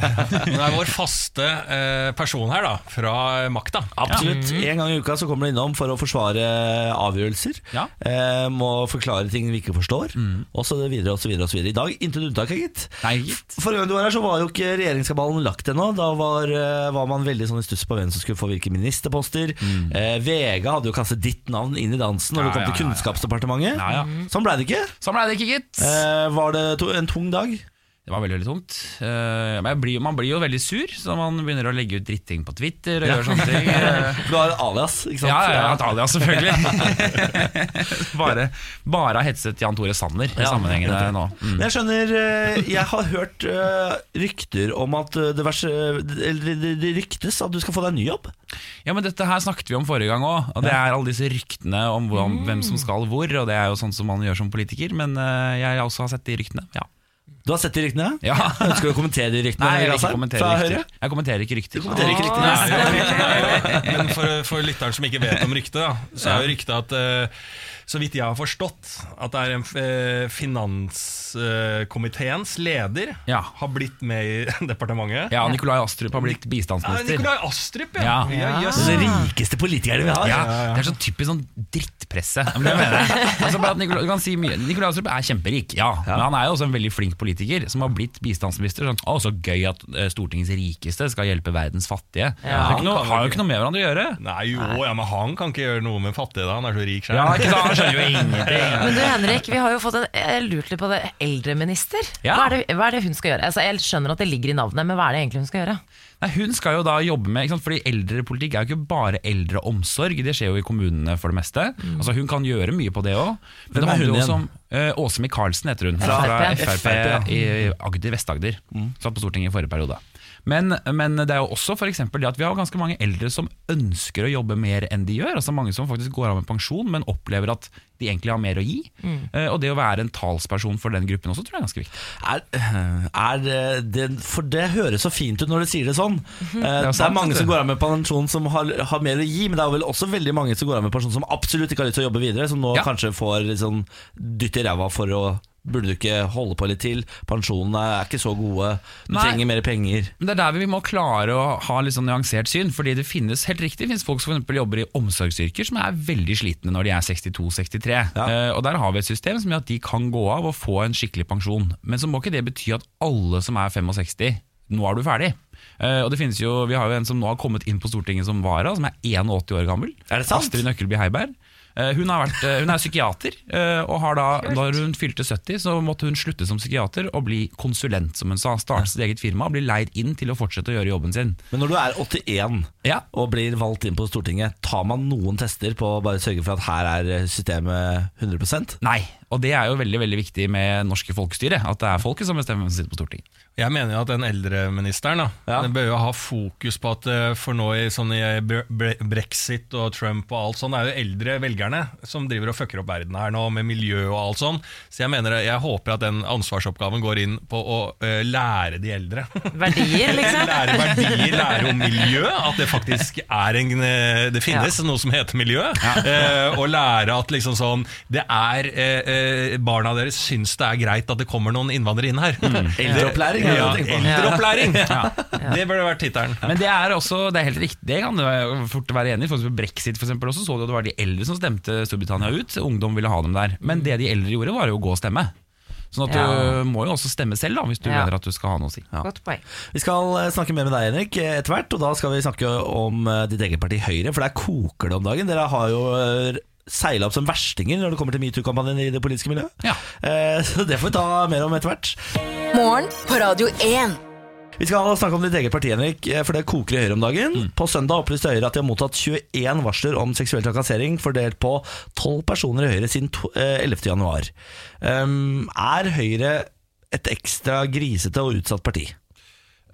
det er vår faste eh, person her, da. Fra makta. absolutt. En gang i uka så kommer du innom for å forsvare avgjørelser. Ja. Eh, må forklare ting vi ikke forstår, og så videre og så videre. Og så videre. I dag intet unntak, gitt. Nei, gitt. Forrige gang du var her, så var jo ikke regjeringskabalen lagt ennå. Da var, eh, var man veldig sånn i stuss på hvem som skulle få hvilke ministerposter. Eh, VG hadde jo kastet ditt navn inn i dansen når Ja, du kom ja, til. Kunnskapsdepartementet. Ja, ja. Sånn ble det ikke. Sånn ble det ikke, gitt. Eh, var det en tung dag? Det var veldig veldig tungt. Uh, men jeg blir, man blir jo veldig sur, så man begynner å legge ut dritting på Twitter og gjøre sånne ting. Eh, Du har alias, ikke sant? Ja, jeg har et alias, selvfølgelig. bare, bare har hetset Jan Tore Sanner i Ja, sammenhengene nå. Mm. Jeg skjønner eh, Jeg har hørt eh, rykter om at eh, det, vers, eller det, ryktes at du skal få deg en ny jobb. Ja, men Dette her snakket vi om forrige gang òg. Det er alle disse ryktene om hvem som skal hvor. Og Det er jo sånn som man gjør som politiker, men eh, jeg også har sett de ryktene. Ja. Du har sett de ryktene? Ja. Ønsker du å kommentere de ryktene? Nei, jeg vil Grassheim, ikke kommentere fra rykter. Høyre? Jeg kommenterer ikke rykter. kommenterer ikke rykter. Nei, Men for, for lytteren som ikke vet om ryktet, så er jo ryktet at eh, så vidt jeg har forstått, at det er en eh, finanskomiteens leder Ja. har blitt med i departementet. Ja, Nikolai Astrup har blitt Ja, bistandsminister. Nikolai Astrup, ja. Ja. ja jøss. Den rikeste politikeren vi har. Ja, Det er sånn typisk sånn drittpresse. Men det mener jeg. Altså, bare at Nikolai, du kan si mye. Nikolai Astrup er kjemperik, ja. Men han er jo også en veldig flink politiker som har blitt bistandsminister. Sånn, å, så gøy at eh, Stortingets rikeste skal hjelpe verdens fattige. det er ikke noe, har jo ikke noe med hverandre å gjøre. Nei, jo, ja, men han kan ikke gjøre noe med fattige, da. Han er så rik sjøl. Ja, ikke sant? Skjønner jo ingenting. Men du Henrik, vi har jo fått en Jeg lurte litt på det. Eldreminister. Ja. Hva, er det, hva er det hun skal gjøre? Altså, jeg skjønner at det ligger i navnet, men hva er det egentlig hun skal gjøre? Nei, hun skal jo da jobbe med ikke sant? Fordi Eldrepolitikk er jo ikke bare eldreomsorg, det skjer jo i kommunene for det meste. Altså Hun kan gjøre mye på det òg. Men Hvem det er handler hun jo også igjen? om eh, Åse Michaelsen, heter hun. Fra Frp, FrP. Frp i Agder, Vest-Agder. Satt på Stortinget i forrige periode. Men, men det er jo også for det at vi har ganske mange eldre som ønsker å jobbe mer enn de gjør. Altså Mange som faktisk går av med pensjon, men opplever at de egentlig har mer å gi. Mm. Og det å være en talsperson for den gruppen også tror jeg er ganske viktig. Er, er det, for det høres så fint ut når du sier det sånn. Eh, det er sant, mange vet som går av med pensjon som har, har mer å gi, men det er vel også veldig mange som går av med pensjon som absolutt ikke har lyst til å jobbe videre, som nå Ja. kanskje får sånn dytt i ræva for å Burde du ikke holde på litt til? Pensjonene er ikke så gode. Du Nei. trenger mer penger. Det er der vi må klare å ha litt sånn nyansert syn. Fordi det finnes helt riktig det finnes folk som for jobber i omsorgsyrker som er veldig slitne når de er 62-63. Ja. Uh, og Der har vi et system som gjør at de kan gå av og få en skikkelig pensjon. Men så må ikke det bety at alle som er 65, nå er du ferdig. Uh, og det finnes jo, Vi har jo en som nå har kommet inn på Stortinget som vara, som er 81 år gammel. Er det sant? Astrid Nøkkelby Heiberg. Eh, Hun, har vært, eh, hun er psykiater, eh, og har da, når hun fylte 70, så måtte hun slutte som psykiater og bli konsulent, som hun sa. Starte sitt eget firma og bli leid inn til å fortsette å gjøre jobben sin. Men når du er 81 Ja. og blir valgt inn på Stortinget, tar man noen tester på å bare sørge for at her er systemet 100% Nei, og det er jo veldig veldig viktig med norske folkestyre. At det er folket som bestemmer hvem som sitter på Stortinget. Jeg mener jo at den eldreministeren da, Ja. den bør jo ha fokus på at eh, for nå i, sånn i bre- bre- brexit og Trump og alt sånn, det er jo eldre velgerne som driver og fucker opp verden her nå med miljø og alt sånn. Så jeg mener, jeg håper at den ansvarsoppgaven går inn på å uh, lære de eldre. Verdier, liksom? lære verdier, lære om miljø, at det faktisk er en eh, Det finnes noe som heter miljø. Eh, og lære at liksom sånn Det er eh, eh, Barna deres syns det er greit at det kommer noen innvandrere inn her. Eldreopplæring, det Ja, du tenker på. eldreopplæring! Det burde vært tittelen. Men det er også, det er helt riktig, det kan du fort være enig i. For Brexit for eksempel, også så du at det var de eldre som stemte Storbritannia ut. Ungdom ville ha dem der. Men det de eldre gjorde, var jo å gå og stemme. Sånn at Ja. du må jo også stemme selv, da, hvis du Ja. mener at du skal ha noe å si. Godt poeng. Vi skal eh, snakke mer med deg, Henrik, eh, etter hvert. Og da skal vi snakke om eh, ditt eget parti Høyre, for der koker det om dagen. Dere har jo seila opp som verstinger når det kommer til metoo-kampanjen i det politiske miljøet. Ja. Eh, Så det får vi ta mer om etter hvert. Morgen på Radio 1. Vi skal snakke om ditt eget parti, Henrik, eh, for det koker i Høyre om dagen. På søndag opplyste Høyre at de har mottatt 21 varsler om seksuell trakassering, fordelt på 12 personer i Høyre siden to- eh, 11. januar. Um, er Høyre et ekstra grisete og utsatt parti?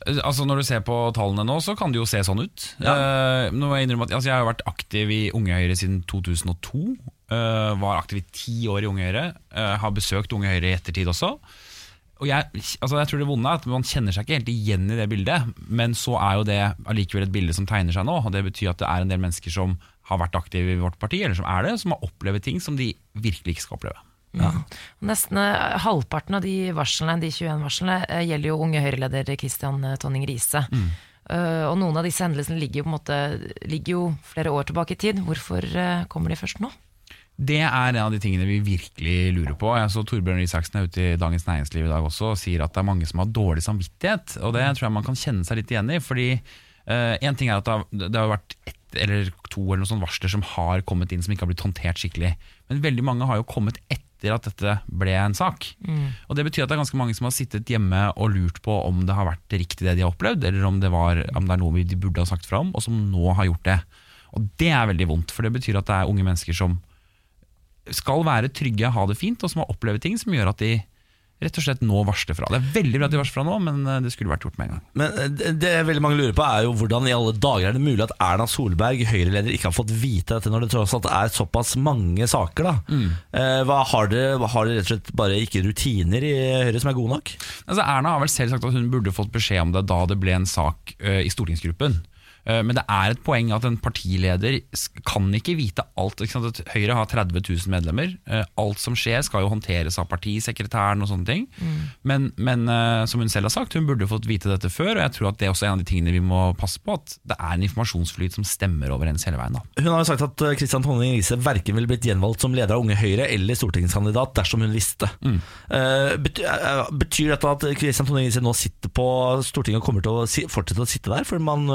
Altså Når du ser på tallene nå, så kan det jo se sånn ut. Eh, nå må Jeg innrømme at altså, jeg har vært aktiv i Unge Høyre siden 2002. Uh, var aktiv i ti år i Unge Høyre. Uh, har besøkt Unge Høyre i ettertid også. Og jeg, altså jeg tror det vonde er at Man kjenner seg ikke helt igjen i det bildet, men så er jo det allikevel et bilde som tegner seg nå. Og Det betyr at det er en del mennesker som har vært aktive i vårt parti, eller som er det, som har opplevd ting som de virkelig ikke skal oppleve. Nesten eh, halvparten av de varslene, de 21 varslene eh, gjelder jo unge Høyre-leder Christian eh, Tonning Riise. Eh, og noen av disse hendelsene ligger jo, måte, ligger jo flere år tilbake i tid. Hvorfor uh, kommer de først nå? Det er en av de tingene vi virkelig lurer på. Jeg så Torbjørn Isaksen er ute i Dagens Næringsliv i dag også og sier at det er mange som har dårlig samvittighet. Og det tror jeg man kan kjenne seg litt igjen i. Fordi én ting er at det har, det har vært ett eller to eller noen sånne varsler som har kommet inn som ikke har blitt håndtert skikkelig. Men veldig mange har jo kommet etter at dette ble en sak. Og Det betyr at det er ganske mange som har sittet hjemme og lurt på om det har vært riktig det de har opplevd, eller om det, var, om det er noe de burde ha sagt fra om, og som nå har gjort det. Og Det er veldig vondt, for det betyr at det er unge mennesker som skal være trygge, ha det fint, og som har opplevd ting som gjør at de rett og slett nå varsle fra. Det er veldig bra at de varsler fra nå, men eh, det skulle vært gjort med en gang. Men eh, det- veldig mange lurer på er jo hvordan i alle dager er det mulig at Erna Solberg, Høyre-leder, ikke har fått vite dette når det tross alt er såpass mange saker. da Mm. hva har, dere, har dere rett og slett bare ikke rutiner i Høyre som er gode nok? Altså Erna har vel selv sagt at hun burde fått beskjed om det da det ble en sak i stortingsgruppen. Eh, Men det er et poeng at en partileder kan ikke vite alt. Ikke sant? At Høyre har 30 000 medlemmer. Eh, Alt som skjer skal jo håndteres av partisekretæren og sånne ting. Men, men eh, som hun selv har sagt, hun burde fått vite dette før. Og jeg tror at det er også en av de tingene vi må passe på. At det er en informasjonsflyt som stemmer overens hele veien. da Hun har jo sagt at Kristian Tonning Riise verken ville blitt gjenvalgt som leder av Unge Høyre eller stortingskandidat dersom hun visste. Mm. betyr, dette at Kristian Tonning Riise nå sitter på Stortinget og kommer til å fortsette å sitte der? For man,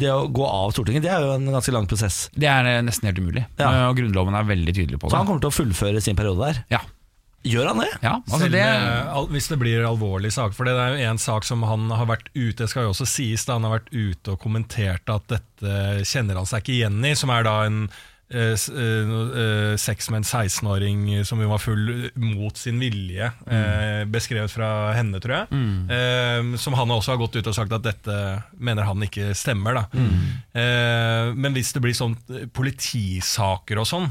det å gå av Stortinget det er jo en ganske lang prosess. Det er eh, nesten helt umulig. Ja. Eh, Og Grunnloven er veldig tydelig på det. Så han kommer til å fullføre sin periode der. Ja, Gjør han det? ja altså Selv det hvis det blir alvorlig sak. For det er jo en sak som han har vært ute Det skal jo også sies da han har vært ute og kommentert at dette kjenner han seg ikke igjen i. Som er da en eh, eh, eh, sex med en 16-åring som hun var full mot sin vilje. Eh, beskrevet fra henne, tror jeg. Mm. som han også har gått ut og sagt at dette mener han ikke stemmer. Da. Mm. men hvis det blir sånn eh, politisaker og sånn,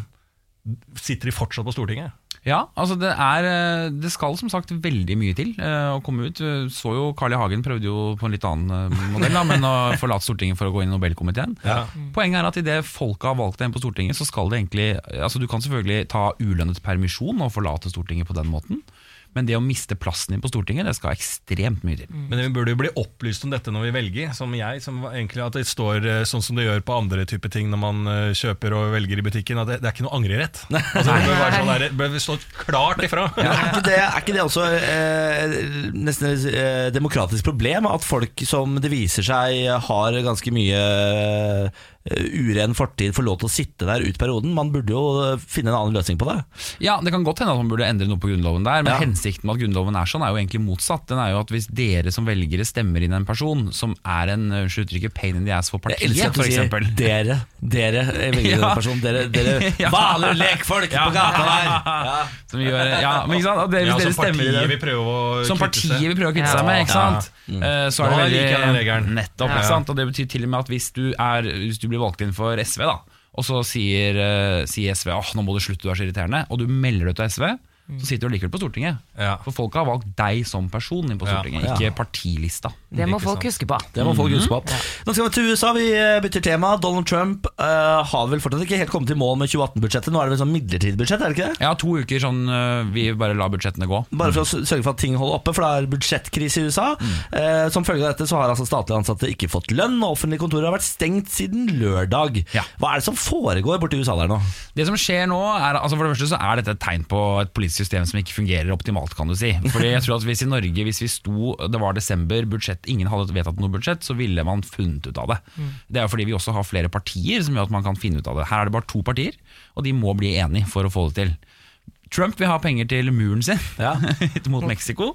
sitter de fortsatt på Stortinget? Ja, altså det er eh, Det skal som sagt veldig mye til eh, å komme ut. Så jo Carl I. Hagen prøvde jo på en litt annen eh, modell, da, men å forlate Stortinget for å gå inn i Nobelkomiteen. Ja. Poenget er at idet folket har valgt en på Stortinget, så skal det egentlig Altså Du kan selvfølgelig ta ulønnet permisjon og forlate Stortinget på den måten, men det å miste plassen din på Stortinget, det skal ekstremt mye til. Men vi burde jo bli opplyst om dette når vi velger, som jeg. Som egentlig At det står eh, sånn som det gjør på andre typer ting når man eh, kjøper og velger i butikken. At det, det er ikke noe angrerett. Altså, det bør være sånn der, det bør stå klart ifra. Ja, er, ikke det, er ikke det også eh, nesten et eh, demokratisk problem? At folk som det viser seg har ganske mye eh, uren fortid, får lov til å sitte der ut perioden? Man burde jo eh, finne en annen løsning på det. Ja, Det kan godt hende at man burde endre noe på Grunnloven der, men Ja. hensikten med at Grunnloven er sånn, er jo egentlig motsatt. Den er jo at Hvis dere som velgere stemmer inn en person som er en unnskyld uttrykket, pain in the ass for partiet, sier eksempel. dere. Dere velger Ja. en person. Dere, dere Ja. vanlige lekfolk på gata der. Ja. Som gjør, ja, men ikke sant? Og det, hvis Ja, dere stemmer i det som partiet vil prøve å kvitte seg med, ikke Ja. sant? Eh, Så er det veldig regelen. Nettopp, Ja. ikke sant? Og det betyr til og med at hvis du, er, hvis du blir valgt inn for SV, da, og så sier, eh, sier SV åh, nå må du slutte, du er så irriterende, og du melder deg til SV, så sitter du likevel på Stortinget. Ja. For folk har valgt deg som person inn på Stortinget, Ja. ikke partilista. Det må folk huske på. Det må folk huske på. Nå skal vi til USA. Vi eh, bytter tema. Donald Trump uh, har vel fortsatt ikke helt kommet i mål med 2018-budsjettet. Nå er det vel sånn midlertidig budsjett, er det ikke det? Ja, to uker sånn uh, vi bare lar budsjettene gå. Bare for å sørge for at ting holder oppe, for det er budsjettkrise i USA. Eh, som følge av dette så har altså statlige ansatte ikke fått lønn, og offentlige kontorer har vært stengt siden lørdag. Ja. Hva er det som foregår borti USA der nå? Det som skjer nå er, altså For det første så er dette et tegn på et politisk system som ikke fungerer optimalt, kan du si. Fordi jeg tror at Hvis i Norge, hvis vi sto, det var desember, budsjett, ingen hadde vedtatt noe budsjett, så ville man funnet ut av det. Det er jo fordi vi også har flere partier som gjør at man kan finne ut av det. Her er det bare to partier, og de må bli enige for å få det til. Trump vil ha penger til muren sin Ja. mot Mexico.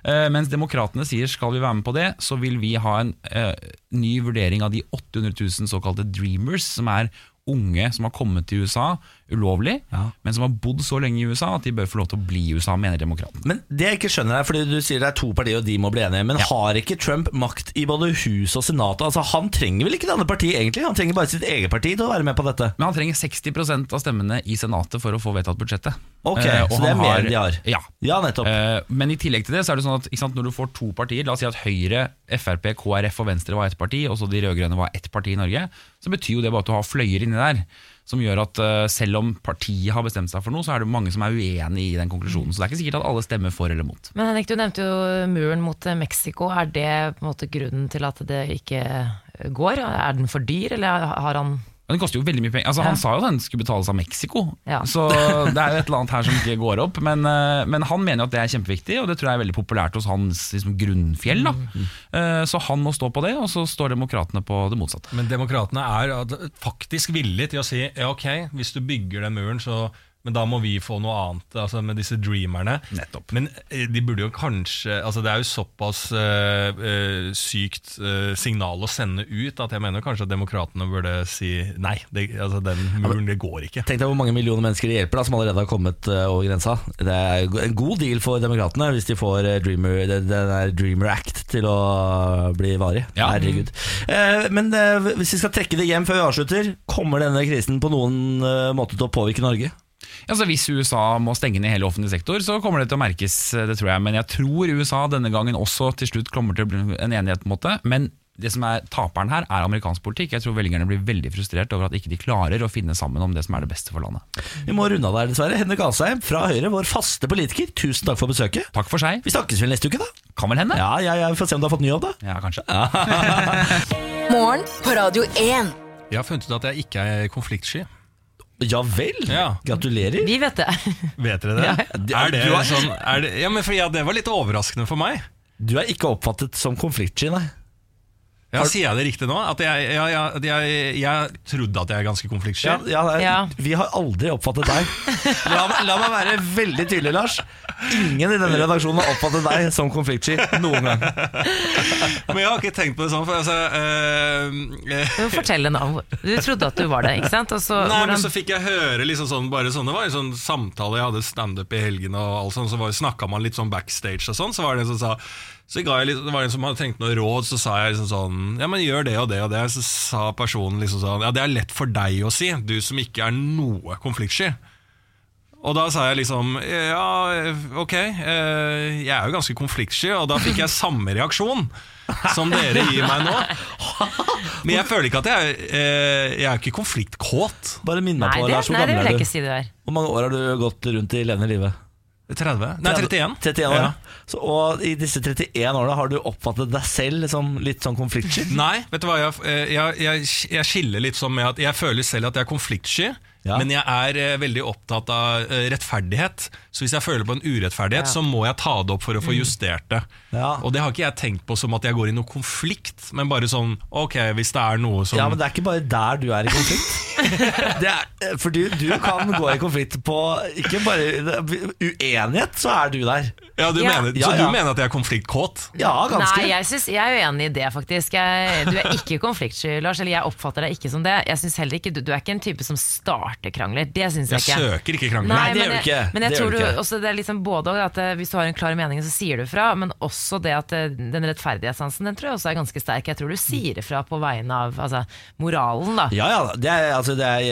Uh, mens demokratene sier skal vi være med på det, så vil vi ha en uh, ny vurdering av de 800 000 såkalte dreamers, som er unge som har kommet til USA ulovlig, Ja. men som har bodd så lenge i USA at de bør få lov til å bli i USA, mener demokratene. Men det jeg ikke skjønner er, fordi du sier det er to partier og de må bli enige, men har ikke Trump makt i både hus og senatet? Altså, han trenger vel ikke det andre partiet egentlig? Han trenger bare sitt eget parti til å være med på dette. Men han trenger 60% av stemmene i Senatet for å få vedtatt budsjettet. Ok, Eh, så det er mer enn de har. Ja. Ja, nettopp. Eh, men i tillegg til det så er det sånn at sant, når du får to partier, la oss si at Høyre, Frp, KrF og Venstre var ett parti, og så de rød-grønne var ett parti i Norge, så betyr jo det bare at du har fløyer inni der. Som gjør at eh, selv om partiet har bestemt seg for noe, så er det mange som er uenig i den konklusjonen. Så det er ikke sikkert at alle stemmer for eller mot. Men Henrik, du nevnte jo muren mot eh, Mexico. Er det på en måte grunnen til at det ikke går? Er den for dyr, eller har han Men det koster jo veldig mye penger. Altså, Ja. Han sa jo den skulle betales av Mexico, Ja. så det er jo et eller annet her som ikke går opp. Men, eh, men han mener jo at det er kjempeviktig, og det tror jeg er veldig populært hos hans liksom, grunnfjell. Da. Eh, Så han må stå på det, og så står demokratene på det motsatte. Men demokratene er faktisk villige til å si ja, ok, hvis du bygger den muren, så Men da må vi få noe annet, altså med disse dreamerne. Nettopp. Men eh, de burde jo kanskje altså Det er jo såpass eh, eh, sykt eh, signal å sende ut at jeg mener kanskje at demokratene burde si nei. Det, altså Den muren, det går ikke. Tenk deg hvor mange millioner mennesker de hjelper da, som allerede har kommet over grensa. Det er en god deal for demokratene hvis de får Dreamer, den der Dreamer Act til å bli varig. Ja. Herregud. Men hvis vi skal trekke det hjem før vi avslutter, kommer denne krisen på noen måte til å påvirke Norge? Altså, hvis USA må stenge ned hele offentlig sektor, så kommer det til å merkes, det tror jeg. Men jeg tror USA denne gangen også til slutt kommer til å bli en enighet. på en måte Men det som er taperen her, er amerikansk politikk. Jeg tror velgerne blir veldig frustrert over at ikke de klarer å finne sammen om det som er det beste for landet. Vi må runde av der, dessverre. Henrik Asheim fra Høyre, vår faste politiker, tusen takk for besøket. Takk for seg. Vi snakkes vel neste uke, da? Kan vel hende? Ja, ja, ja, Vi får se om du har fått ny jobb, da. Ja, kanskje. Morgen på Radio 1. Jeg har funnet ut at jeg ikke er konfliktsky. Ja vel. Ja. Gratulerer. Vi vet det. Vet dere det? Ja. Er det Du sånn er det, Ja, men for ja, Det var litt overraskende for meg. Du er ikke oppfattet som konfliktsky, nei. Ja, Sier jeg det riktig nå? At jeg, ja, ja, at jeg, jeg trodde at jeg er ganske konfliktsky? Ja, ja, Ja. Vi har aldri oppfattet deg. La, meg- la meg være veldig tydelig, Lars. Ingen i denne redaksjonen har oppfattet deg som konfliktsky noen gang. Men jeg har ikke tenkt på det sånn. For altså, eh, eh, Du må fortelle navn. Du trodde at du var det, ikke sant? Og så, Nei, men så fikk jeg høre liksom sånn, bare sånn, Det var en sånn samtale, jeg hadde standup i helgen, og alt sånt, så var- snakka man litt sånn backstage og sånn. Så var det en som sa så ga jeg litt, Det var en som hadde trengt noe råd, så sa jeg liksom sånn Ja, men gjør det og det og det. Så sa personen liksom sånn Ja, det er lett for deg å si, du som ikke er noe konfliktsky. Og da sa jeg liksom Ja, ok, eh, jeg er jo ganske konfliktsky, og da fikk jeg samme reaksjon som dere gir meg nå. Men jeg føler ikke at jeg er eh, Jeg er ikke konfliktkåt. Bare minn meg Nei, på, det, Lars, hvor nei, det gammel vil jeg er ikke du? si det. Hvor mange år har du gått rundt i levende livet? 30? Nei, 31. 31 år. Ja. Så, og i disse 31 årene har du oppfattet deg selv som litt sånn konfliktsky? Nei, vet du hva, jeg, eh, jeg, jeg, jeg skiller litt sånn med at jeg føler selv at jeg er konfliktsky, Ja. men jeg er eh, veldig opptatt av eh, rettferdighet. Så hvis jeg føler på en urettferdighet, Ja. så må jeg ta det opp for å få justert det. Ja. Og det har ikke jeg tenkt på som at jeg går i noe konflikt, men bare sånn ok, hvis det er noe som Ja, men det er ikke bare der du er i konflikt. Det er, for du, du kan gå i konflikt på Ikke bare uenighet, så er du der. Ja, du Ja. Mener, Så ja. du mener at jeg er konfliktkåt? Ja, ganske. Nei, jeg, synes, jeg er uenig i det, faktisk. Jeg, du er ikke konfliktsky, Lars. Eller jeg oppfatter deg ikke som det. Jeg synes heller ikke, Du, du er ikke en type som starter krangler. Det syns jeg ikke. Jeg søker ikke krangler. Nei, det gjør du ikke. Men jeg Det tror du også det er liksom både og at eh, Hvis du har en klar mening, så sier du fra. Men også det at eh, den rettferdighetssansen Den tror jeg også er ganske sterk. Jeg tror du sier ifra på vegne av altså, moralen, da. Ja, ja, det er, altså, det er,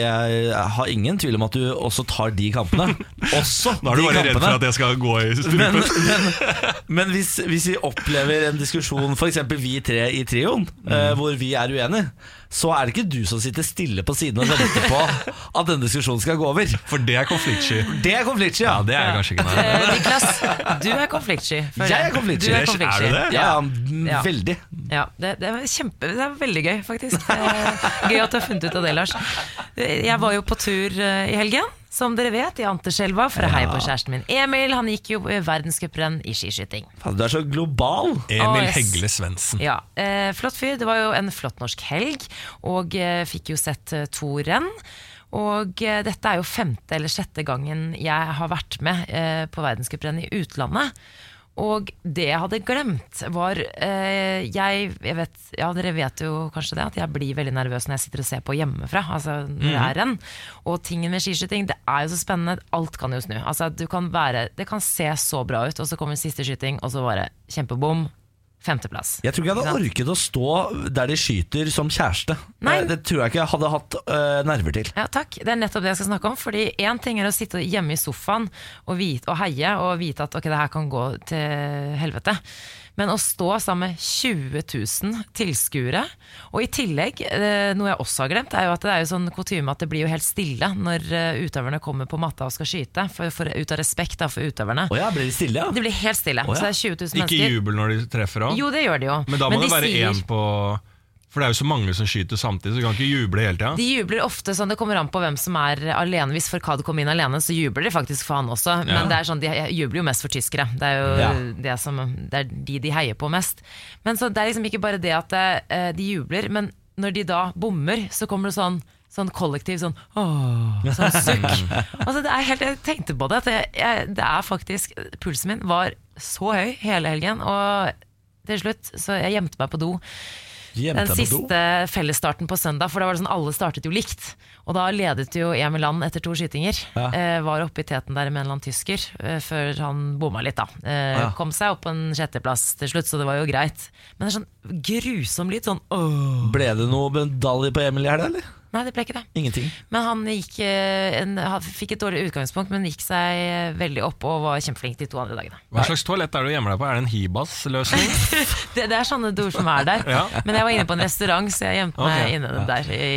jeg har ingen tvil om at du også tar de kampene. Også de kampene. Da er du bare redd for at jeg skal gå i strupen. men, men hvis, hvis vi opplever en diskusjon, f.eks. vi tre i trioen, mm. hvor vi er uenige, så er det ikke du som sitter stille på siden og venter på at denne diskusjonen skal gå over. For det er konfliktsky. Det er konfliktsky, ja. Ja, det er jeg kanskje ikke. Nei. Eh, Niklas, du er konfliktsky. Jeg er konfliktsky. Du konfliktsky. Er du det? Ja, ja, veldig. Ja, det, det, er kjempe, det er veldig gøy, faktisk. Gøy at du har funnet ut av det, Lars. Jeg var jo på tur eh, i helgen, som dere vet, i Anterselva for å heie på kjæresten min Emil. Han gikk jo verdenscuprenn i skiskyting. Faen, Du er så global. Emil. Hegle Svendsen. Ja, eh, Flott fyr. Det var jo en flott norsk helg, og eh, fikk jo sett eh, to renn. Og eh, dette er jo femte eller sjette gangen jeg har vært med eh, på verdenscuprenn i utlandet. Og det jeg hadde glemt, var eh, jeg, jeg vet, Ja, dere vet jo kanskje det, at jeg blir veldig nervøs når jeg sitter og ser på hjemmefra. Altså når det er renn. Og tingen med skiskyting, det er jo så spennende. Alt kan jo snu. Altså, du kan være, det kan se så bra ut, og så kommer siste skyting, og så bare kjempebom. Femteplass. Jeg tror ikke jeg hadde orket å stå der de skyter som kjæreste. Nei. Det tror jeg ikke jeg hadde hatt øh, nerver til. Ja, takk. Det er nettopp det jeg skal snakke om. Fordi én ting er å sitte hjemme i sofaen og, vite, og heie og vite at ok, det her kan gå til helvete. Men å stå sammen med 20 000 tilskuere, og i tillegg, eh, noe jeg også har glemt, er jo at det er jo sånn kutyme at det blir jo helt stille når eh, utøverne kommer på matta og skal skyte, for, for, ut av respekt da, for utøverne. Oh ja, blir de stille, ja? Det blir helt stille. Oh ja. Så det er 20 000 mennesker. Ikke jubel når de treffer òg. Jo, det gjør de jo. Men da må Men det være sier- på For det er jo så mange som skyter samtidig, så du kan ikke juble hele tida. De jubler ofte sånn, det kommer an på hvem som er alene. Hvis Farkad kom inn alene, så jubler de faktisk for han også. Ja. Men det er sånn, de jubler jo mest for tyskere. Det er jo Ja. det, som, det er de de heier på mest. Men så det er liksom ikke bare det at eh, de jubler, men når de da bommer, så kommer det sånn sånn kollektiv sånn åh, sånn sukk. altså, det er helt, jeg tenkte på det, at jeg, jeg, det er faktisk Pulsen min var så høy hele helgen, og til slutt så jeg gjemte meg på do. Den siste fellesstarten på søndag, for da var det sånn alle startet jo likt. Og da ledet jo Emil Land etter to skytinger. Ja. Eh, var oppe i teten der med en eller annen tysker, eh, før han bomma litt, da. Eh, Ja. Kom seg opp på en sjetteplass til slutt, så det var jo greit. Men det er sånn grusom lyd, sånn åh. Ble det noe medalje på Emil i helga, eller? Nei, det ble ikke det. Ingenting. Men han gikk, eh, en, han fikk et dårlig utgangspunkt, men gikk seg veldig opp og var kjempeflink de to andre dagene. Hva slags toalett er det du gjemmer deg på? Er det en Hibas-løsning? Det, det er sånne ord som er der. Ja. Men jeg var inne på en restaurant, så jeg gjemte meg Ok. inne der i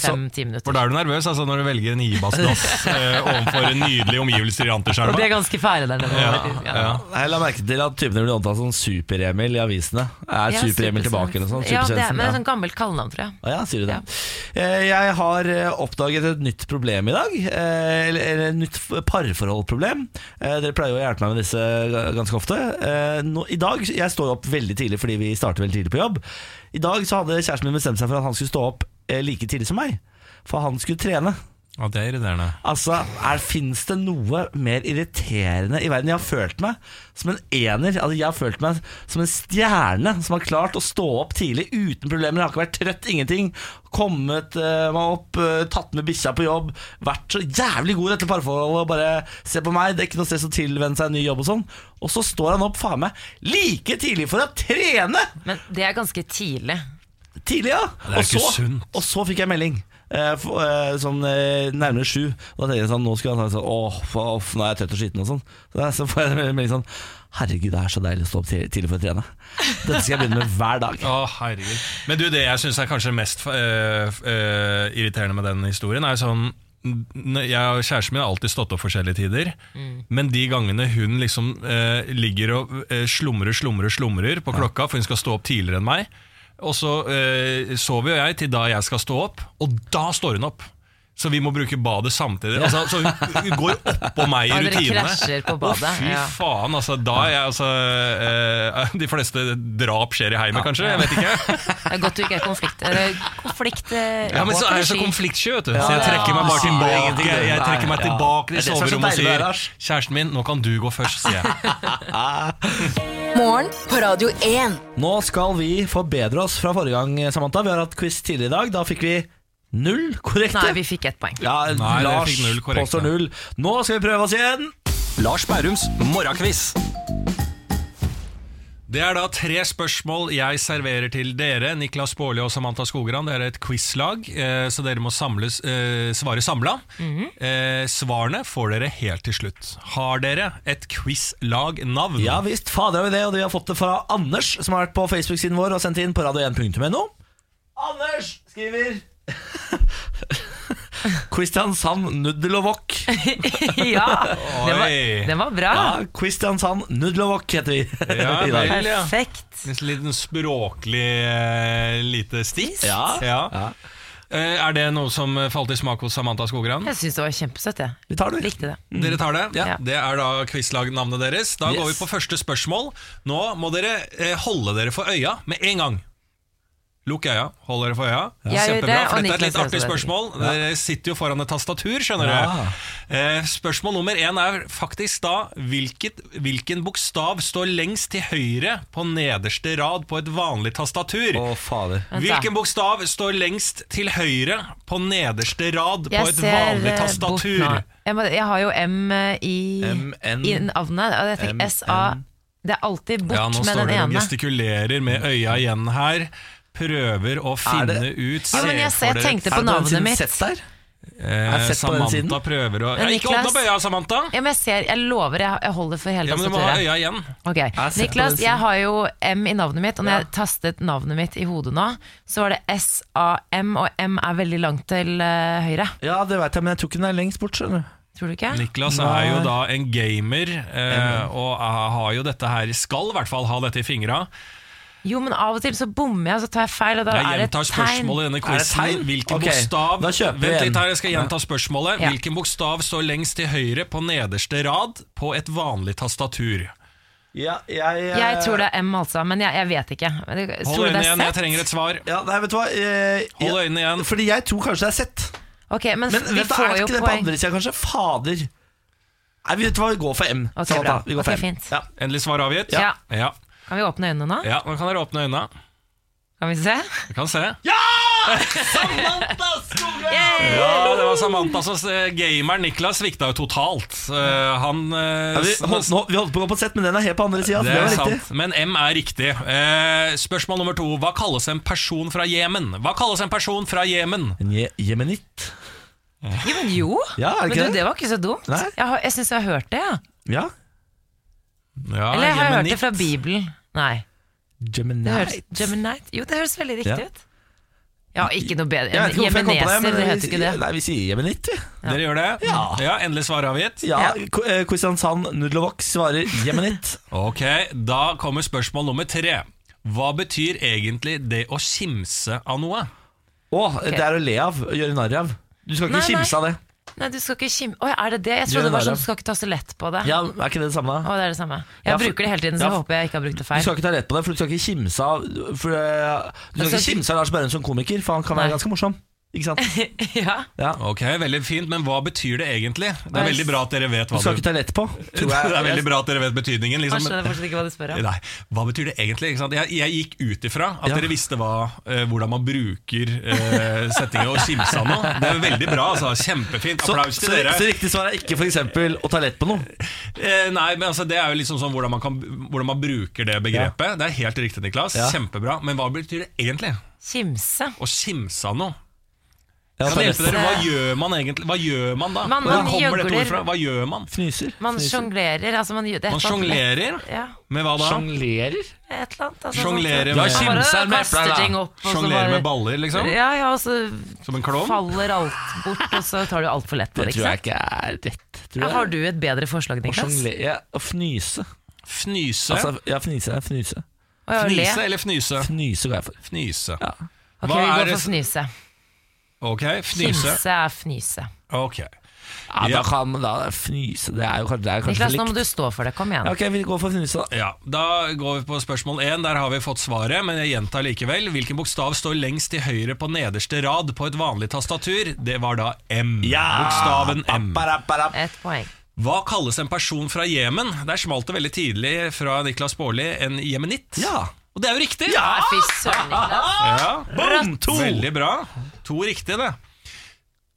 fem-ti minutter. For da er du nervøs altså når du velger en Hibas-dass eh, overfor nydelige omgivelser i Og de er ganske fæle der nede. Ja, ja. ja. Jeg la merke til at typene blir omtalt som Super-Emil i avisene. Er Ja, Super-Emil tilbake eller noe sånt? Ja, det er, men det er sånn gammelt kallenavn, tror jeg. Å ja, sier du det? Ja. Eh, Jeg har eh, oppdaget et nytt problem i dag. eh, Eller eller et nytt parforholdproblem. Eh, Dere pleier jo å hjelpe meg med disse ganske ofte. Eh, I dag, Jeg står opp veldig tidlig fordi vi starter veldig tidlig på jobb. I dag så hadde kjæresten min bestemt seg for at han skulle stå opp like tidlig som meg. For han skulle trene. Ja, det er irriterende. Altså, er, Fins det noe mer irriterende i verden? Jeg har følt meg som en ener. Altså, Jeg har følt meg som en stjerne som har klart å stå opp tidlig uten problemer. Jeg har ikke vært trøtt, ingenting. Kommet uh, meg opp, uh, tatt med bikkja på jobb. Vært så jævlig god i dette parforholdet. Bare se på meg, det er ikke noe stress å tilvenne seg en ny jobb og sånn. Og så står han opp faen meg like tidlig for å trene! Men det er ganske tidlig. Tidlig, ja. Det er og, ikke så, sunt. og så fikk jeg melding. eh, for, eh, sånn eh, nærmere sju. Og da tenkte jeg sånn Nå skulle han sånn Åh, off, nå er jeg trøtt og skitten og sånn. Så, så får jeg en melding sånn Herregud, det er så deilig å stå opp tidlig tidlig for å trene. Dette skal jeg begynne med hver dag. Å, herregud. Men du, det jeg syns er kanskje mest øh, øh, irriterende med den historien, er sånn jeg og kjæresten min har alltid stått opp forskjellige tider, men de gangene hun liksom øh, ligger og slumrer, slumrer, slumrer på klokka, for hun skal stå opp tidligere enn meg, og så øh, sover jo jeg til da jeg skal stå opp, og da står hun opp. Så vi må bruke badet samtidig. Altså, så hun, går oppå meg i rutinene. på badet, fy ja. faen, altså. Da er jeg altså eh, De fleste drap skjer i heimet, kanskje? Jeg vet ikke. Det er godt du ikke er konflikt... Eller konflikt eh, Ja, men så er jeg så konfliktsky, vet du. Så jeg trekker meg bare tilbake Jeg, jeg trekker meg tilbake til så soverommet og sier. Kjæresten min, nå kan du gå først, sier jeg. Morgen på Radio 1. Nå skal vi forbedre oss fra forrige gang, Samantha. Vi har hatt quiz tidligere i dag. Da fikk vi null korrekte. Nei, vi fikk ett poeng. Ja, Nei, Lars null påstår null. Nå skal vi prøve oss igjen. Lars Bærums morgenkviss. Det er da tre spørsmål jeg serverer til dere, Niklas Baarli og Samantha Skogran. Det er et quizlag, eh, så dere må samles, eh, svare samla. eh, svarene får dere helt til slutt. Har dere et quizlagnavn? Ja visst, fader har vi det, og vi har fått det fra Anders, som har vært på Facebook-siden vår og sendt inn på radio1.no. Anders skriver Kristiansand Nudel og Wok. ja, det var, den var bra. Ja, Kristiansand Nudel og Wok heter vi Ja, i dag. vel, ja. Perfekt. En liten språklig uh, lite stiss. Ja, ja. Eh, er det noe som falt i smak hos Samantha Skogran? Jeg syns det var kjempesøtt. Jeg. Vi tar det. Likte det. Dere tar det? Ja. Det er da quizlagnavnet deres. Da går vi på første spørsmål. Nå må dere eh, holde dere for øya med en gang. Lukk øya, hold dere for øya. Ja. Kjempebra, for dette er et litt artig spørsmål. Dere sitter jo foran et tastatur, skjønner Ja. dere. Eh, spørsmål nummer én er faktisk da hvilket, hvilken bokstav står lengst til høyre på nederste rad på et vanlig tastatur? Å, fader. Hvilken bokstav står lengst til høyre på nederste rad på et vanlig eh, tastatur? Jeg, må, jeg har jo M eh, i, M-N. i navnet. Og jeg tenker SA Det er alltid bort Ja, nå står det dere og gestikulerer med øya igjen her. Prøver å finne ut Ja, men jeg, Se jeg tenkte på navnet mitt. Sett der? eh, sett på den siden? Samantha prøver å ja, Ikke åpne opp øya, Samantha! Ja, men jeg ser, jeg lover, jeg, jeg holder for hele Ja, men Du må ha øya igjen. Okay. Jeg Niklas, jeg har jo M i navnet mitt, og når jeg tastet navnet mitt i hodet nå, så var det S-A-M, og M er veldig langt til uh, høyre. Ja, det vet jeg, men jeg tror ikke den er lengst bort. skjønner du Tror du ikke? Niklas Nei. er jo da en gamer, eh, og har jo dette her Skal i hvert fall ha dette i fingra. Jo, men av og til så bommer jeg, så tar jeg feil, og da Jeg er det gjentar et tegn. spørsmålet i denne quizen. Hvilken okay, bokstav da Vent litt her, jeg skal gjenta spørsmålet. Ja. Hvilken bokstav står lengst til høyre på nederste rad på et vanlig tastatur? Ja, jeg, jeg, Jeg tror det er M, altså, men jeg, jeg vet ikke. Hold øynene igjen, jeg trenger et svar. ja, Nei, vet du hva eh, Hold øynene igjen. Fordi jeg tror kanskje det er sett Okay, men, Men vi vet får er det ikke det på andre sida, kanskje? Fader Nei, vet du hva, vi går for M Okay, bra. Vi går for M. fint. Ja. Endelig svar avgitt? Ja. ja. Kan vi åpne øynene nå? Ja, nå kan dere åpne øynene. Kan vi se? Vi kan se. Ja! Samantha Skogran! Ja, det var Samantha som gamer Gameren Niklas svikta jo totalt. Uh, han uh, Ja, vi, holdt, nå, vi holdt på å gå på sett, men den er helt på andre sida. Det Det er sant, riktig. men M er riktig. Uh, spørsmål nummer to. Hva kalles en person fra Jemen? Hva kalles en person fra Jemen? En je jemenitt. Jo, men jo. Ja, er det Men du, det? det var ikke så dumt. Nei. Jeg, jeg syns jeg har hørt det, ja. Ja. Ja, Eller har jeg hørt det fra Bibelen? Nei. Geminite. Geminite? Jo, det høres veldig riktig Ja. ut. Ja, ikke noe bedre. Jeg vet ikke hvorfor jeg det, men det heter ikke det. Nei, vi sier jemenitt, vi. Dere gjør det? Ja. ja Endelig svar avgitt? Ja, Ja. Eh, Kristiansand Nudlovok svarer jemenitt. Ok, da kommer spørsmål nummer tre. Hva betyr egentlig det å kimse av noe? Å, det er å le av, gjøre narr av. Du skal ikke kimse av det. Nei, du skal ikke kim... Oi, er det det? Jeg trodde det var sånn du skal ikke ta så lett på det. Ja, Er ikke det det samme? Å, det er det samme. Jeg Ja, for- bruker det hele tiden, så Ja, for- håper jeg ikke har brukt det feil. Du skal ikke ta lett på det, for du skal ikke kimse av for, eh, Du skal ikke kimse av Lars Berrum som komiker, for han kan være Nei. ganske morsom. Ikke sant? ja. Ja. Ok, veldig fint, men hva betyr det egentlig? Det er veldig bra at dere vet hva Du skal ikke ta lett på. Tror jeg. Det er veldig bra at dere vet betydningen. Jeg Liksom. skjønner fortsatt ikke hva du spør om. Nei, Hva betyr det egentlig? Ikke sant? Jeg, jeg gikk ut ifra at Ja. dere visste hva, eh, hvordan man bruker uh, setninger og kimsa noe. Det er veldig bra. altså Kjempefint. Så, Applaus så, til dere. så riktig svar er ikke eksempel å ta lett på noe. Uh, nei, men altså, Det er jo liksom sånn hvordan man, kan, hvordan man bruker det begrepet. Det er helt riktig, Niklas. Ja. Kjempebra. Men hva betyr det egentlig? Kimse. Å kimse av noe? Ja, Kan jeg hjelpe dere? Hva gjør man egentlig? Hva gjør man da? Man- Hvor man kommer dette ordet fra? Hva gjør man? Fnyser. Man sjonglerer. Altså man, gjør- det er Man et eller annet lett. sjonglerer? Ja, Med hva da? Sjonglerer? et eller annet. Altså, Sjonglere sånn- med- Kimser med epler, da. ting opp, og så Sjonglere bare- med baller, liksom? Ja, ja, og så Som en klovn? faller alt bort, og så tar du altfor lett på Det det. tror Ikke jeg sant? ikke er rett. Tror Ja, jeg. har du et bedre forslag, Å Niklas? sjonglere ja, Å fnyse. Fnyse? Altså, ja, fnyse er fnyse. Å, ja, le? Fnyse eller fnyse? Fnyse går jeg for. Fnyse. Ja. Ok, Hva vi er går det for fnyse. Ok, fnyse. Fnise er fnyse. Ok. Ja, Ja. da kan da fnyse Det er jo kanskje, det er kanskje Niklas, nå må du stå for det. Kom igjen. Ja, ok, vi går for fnyse, da. Ja, Da går vi på spørsmål én. Der har vi fått svaret, men jeg gjentar likevel. Hvilken bokstav står lengst til høyre på nederste rad på et vanlig tastatur? Det var da M. Ja! Bokstaven M. Ba-ba-ba-ba. Poeng. Hva kalles en person fra Jemen? Der smalt det veldig tidlig fra Niklas Baarli en jemenitt. Ja. Og det er jo riktig! Ja Fy søren, Niklas. Ja. Boom, to! Veldig bra. To riktige, det.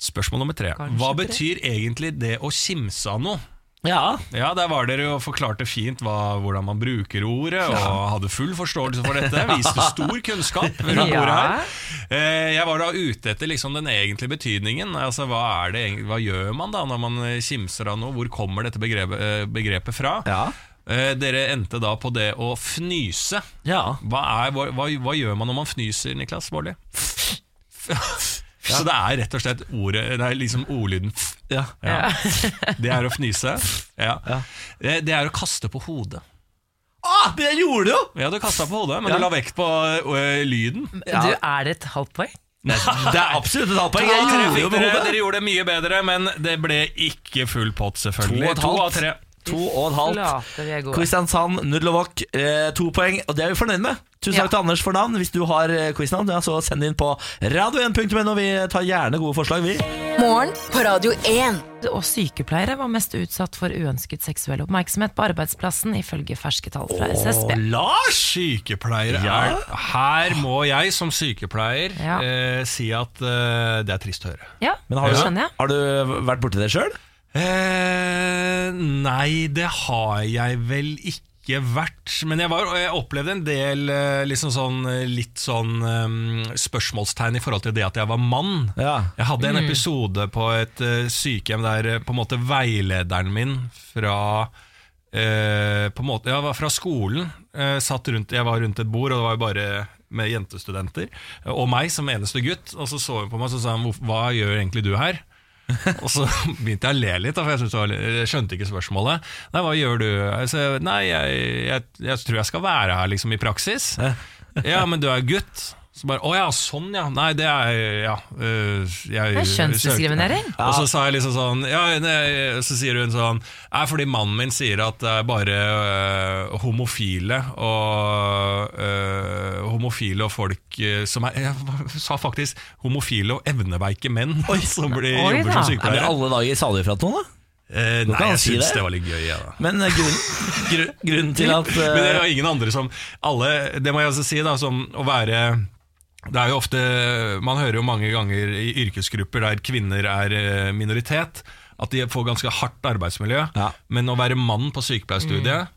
Spørsmål nummer tre. Kanskje Hva tre. betyr egentlig det å kimse av noe? Ja. Ja, Der var dere og forklarte fint hva, hvordan man bruker ordet, og hadde full forståelse for dette. Viste stor kunnskap rundt Ja. bordet her. Eh, Jeg var da ute etter liksom den egentlige betydningen. Altså, hva, er det, hva gjør man da når man eh, kimser av noe? Hvor kommer dette begrepet, eh, begrepet fra? Ja. Eh, Dere endte da på det å fnyse. Ja. Hva, er, hva, hva, hva gjør man når man fnyser, Niklas Baarli? Så det er rett og slett ordet Det er liksom ordlyden f. ja. Ja. Det er å fnyse. Ja. Det, det er å kaste på hodet. Ah, det gjorde du jo! Ja, du kasta på hodet, men Ja. du la vekt på ø, lyden. Ja. Du, er det et halvt poeng? Det er absolutt et halvt poeng. Jeg av gjorde jo med dere, hodet. dere gjorde det mye bedre, men det ble ikke full pott, selvfølgelig. To og et halvt. av tre. To og en halvt. Gode. Kristiansand, Nudlovok, eh, to poeng, og det er vi fornøyd med. Tusen takk Ja. til Anders for navn. Hvis du har eh, quiznavn, ja, så send inn på radio1.no. Vi tar gjerne gode forslag, vi. Morgen på Radio 1. Og sykepleiere var mest utsatt for uønsket seksuell oppmerksomhet på arbeidsplassen, ifølge ferske tall fra SSB. Lars! Sykepleiere Ja. er Her må jeg som sykepleier Ja. eh, si at eh, det er trist å høre. Ja, Men har det du, skjønner jeg. har du vært borti det sjøl? Eh, nei, det har jeg vel ikke vært. Men jeg, var, jeg opplevde en del eh, liksom sånn, eh, litt sånn um, spørsmålstegn i forhold til det at jeg var mann. Ja. Jeg hadde en episode på et uh, sykehjem der på en måte veilederen min fra uh, på en måte, jeg var fra skolen Uh, satt rundt, Jeg var rundt et bord, og det var jo bare med jentestudenter. Og meg som eneste gutt. Og så så hun på meg og sa hun, hva gjør egentlig du her? og så begynte jeg å le litt, for jeg, var, jeg skjønte ikke spørsmålet. Nei, hva gjør du? Sa, nei, jeg, jeg, jeg tror jeg skal være her liksom i praksis. Ja, men du er gutt. Så bare, å ja, sånn ja. Nei, det er ja. øh, jeg, Det er kjønnsdiskriminering. Og så sa jeg liksom sånn ja, nei, Så sier hun sånn Nei, fordi mannen min sier at det er bare øh, homofile og øh, Homofile og folk øh, som er Jeg sa faktisk homofile og evneveike menn som blir, Oi jobber da. som Er vi alle dager salige for at noen, da? Eh, nei, jeg si syns det. det var litt gøy. Ja, da. Men eh, grunn, grunn, grunnen til at uh... Men det er jo ingen andre som alle, Det må jeg også si, da, som å være det er jo ofte, Man hører jo mange ganger i yrkesgrupper der kvinner er eh, minoritet, at de får ganske hardt arbeidsmiljø. Ja. Men å være mann på sykepleierstudiet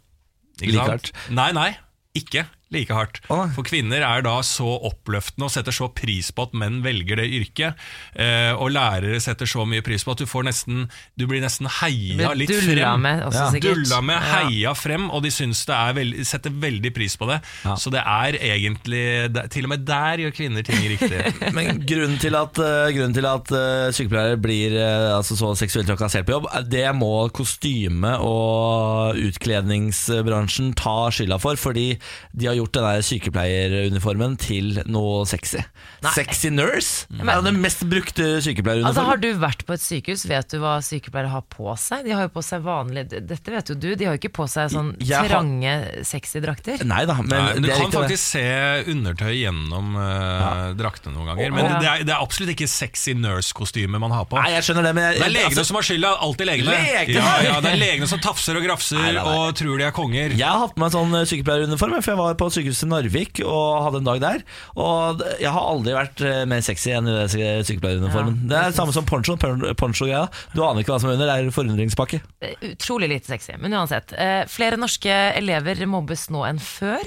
ikke sant? Nei, nei, ikke like hardt. For kvinner er da så oppløftende og setter så pris på at menn velger det yrket. Eh, og lærere setter så mye pris på at du får nesten Du blir nesten heia litt dulla frem. med også, Ja. Dulla med, Ja. heia frem, og de syns det er veldig, setter veldig pris på det. Ja. Så det er egentlig Til og med der gjør kvinner ting riktig. Men grunnen til at, eh, grunnen til at eh, sykepleiere blir altså så seksuelt trakassert på jobb, det må kostyme- og utkledningsbransjen ta skylda for, fordi de har gjort denne sykepleieruniformen til noe sexy. Nei. Sexy nurse er den mest brukte Altså, sykepleieruniformen. Har du vært på et sykehus, vet du hva sykepleiere har på seg? De har jo på seg vanlig Dette vet jo du, de har jo ikke på seg sånn Jeg har- trange, sexy drakter. Nei da, men, Nei, du kan riktig det. faktisk se undertøy gjennom uh, draktene noen ganger. Men Ja. det, er, det er absolutt ikke sexy nurse-kostyme man har på. Nei, jeg skjønner det, men jeg, Det er legene altså, som har skylda. Alltid legene. Legene? Ja, ja, det er legene som tafser og grafser Nei, og tror de er konger. Jeg har hatt på meg en sånn sykepleieruniform, for jeg var på sykehuset i Narvik og hadde en dag der. Og jeg har aldri vært eh, mer sexy enn i den sy- sykepleieruniformen. Ja, det er det samme som poncho. Poncho-greia. Du aner ikke hva som er under, det er forundringspakke. Eh, Utrolig lite sexy, men uansett. Eh, flere norske elever mobbes nå enn før.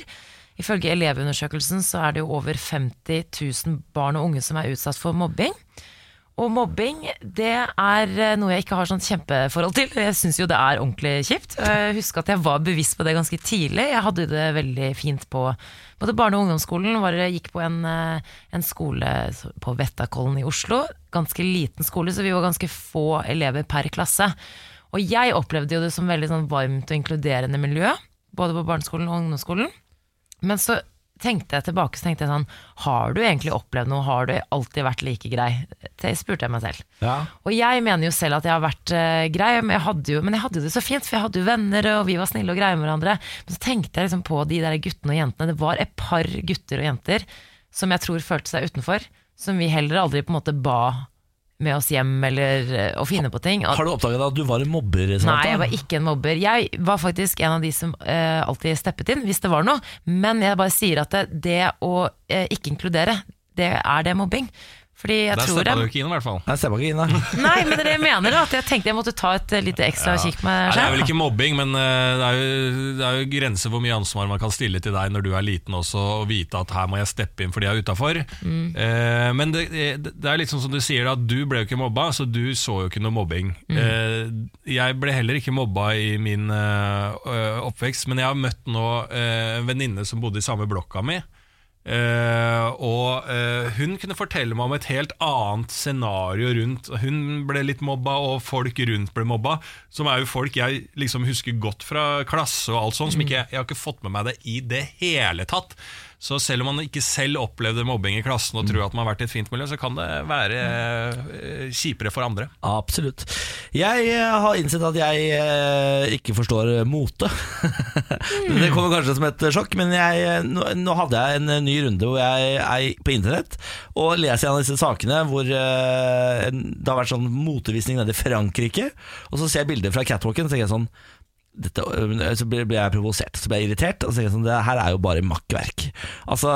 Ifølge Elevundersøkelsen så er det jo over 50 000 barn og unge som er utsatt for mobbing. Og mobbing det er eh, noe jeg ikke har sånn kjempeforhold til. Jeg syns jo det er ordentlig kjipt. Jeg husker at jeg var bevisst på det ganske tidlig. Jeg hadde det veldig fint på både barne- og ungdomsskolen. Var, gikk på en, eh, en skole på Vettakollen i Oslo. Ganske liten skole, så vi var ganske få elever per klasse. Og jeg opplevde jo det som veldig sånn varmt og inkluderende miljø, både på barneskolen og ungdomsskolen. Men så tenkte jeg tilbake så tenkte jeg sånn Har du egentlig opplevd noe? Har du alltid vært like grei? Det spurte jeg meg selv. Og jeg mener jo selv at jeg har vært uh, grei, men jeg, hadde jo, men jeg hadde jo det så fint, for jeg hadde jo venner, og vi var snille og greie med hverandre. Men så tenkte jeg liksom på de der guttene og jentene. Det var et par gutter og jenter som jeg tror følte seg utenfor, som vi heller aldri på en måte ba med oss hjem eller eh, å finne på ting. Har du oppdaget at du var en mobber? Samantha? Nei, jeg var ikke en mobber. Jeg var faktisk en av de som eh, alltid steppet inn hvis det var noe. Men jeg bare sier at det, det å eh, ikke inkludere, det er det mobbing. Fordi jeg Der tror steppa du jeg, ikke inn, i hvert fall. Jeg ser ikke inn, da. Nei, men det er det jeg mener. da At jeg tenkte jeg måtte ta et eh, lite ekstra kikk med Nei, det er vel ikke mobbing, men eh, det er, jo, det er jo grenser hvor mye ansvar man kan stille til deg når du er liten også, og vite at her må jeg steppe inn fordi jeg er utafor. men det, det er litt sånn som du sier, da, du ble jo ikke mobba, så du så jo ikke noe mobbing. Eh, jeg ble heller ikke mobba i min eh, oppvekst, men jeg har møtt nå eh, en venninne som bodde i samme blokka mi. Eh, og uh, hun kunne fortelle meg om et helt annet scenario rundt Hun ble litt mobba, og folk rundt ble mobba. Som er jo folk jeg liksom husker godt fra klasse og alt sånt. Som ikke, jeg har ikke fått med meg det i det hele tatt. Så selv om man ikke selv opplevde mobbing i klassen og tror at man har vært i et fint miljø, så kan det være eh, kjipere for andre. Absolutt. Jeg eh, har innsett at jeg eh, ikke forstår mote. det kommer kanskje som et sjokk, men jeg, nå, hadde jeg en ny runde hvor jeg er på internett og leser en av disse sakene hvor det har vært sånn motevisning nede i Frankrike, og så ser jeg bilder fra catwalken og tenker jeg sånn dette, øh, så ble ble jeg provosert, så ble jeg irritert. Og så jeg sånn, det her er jo bare makkverk. Altså,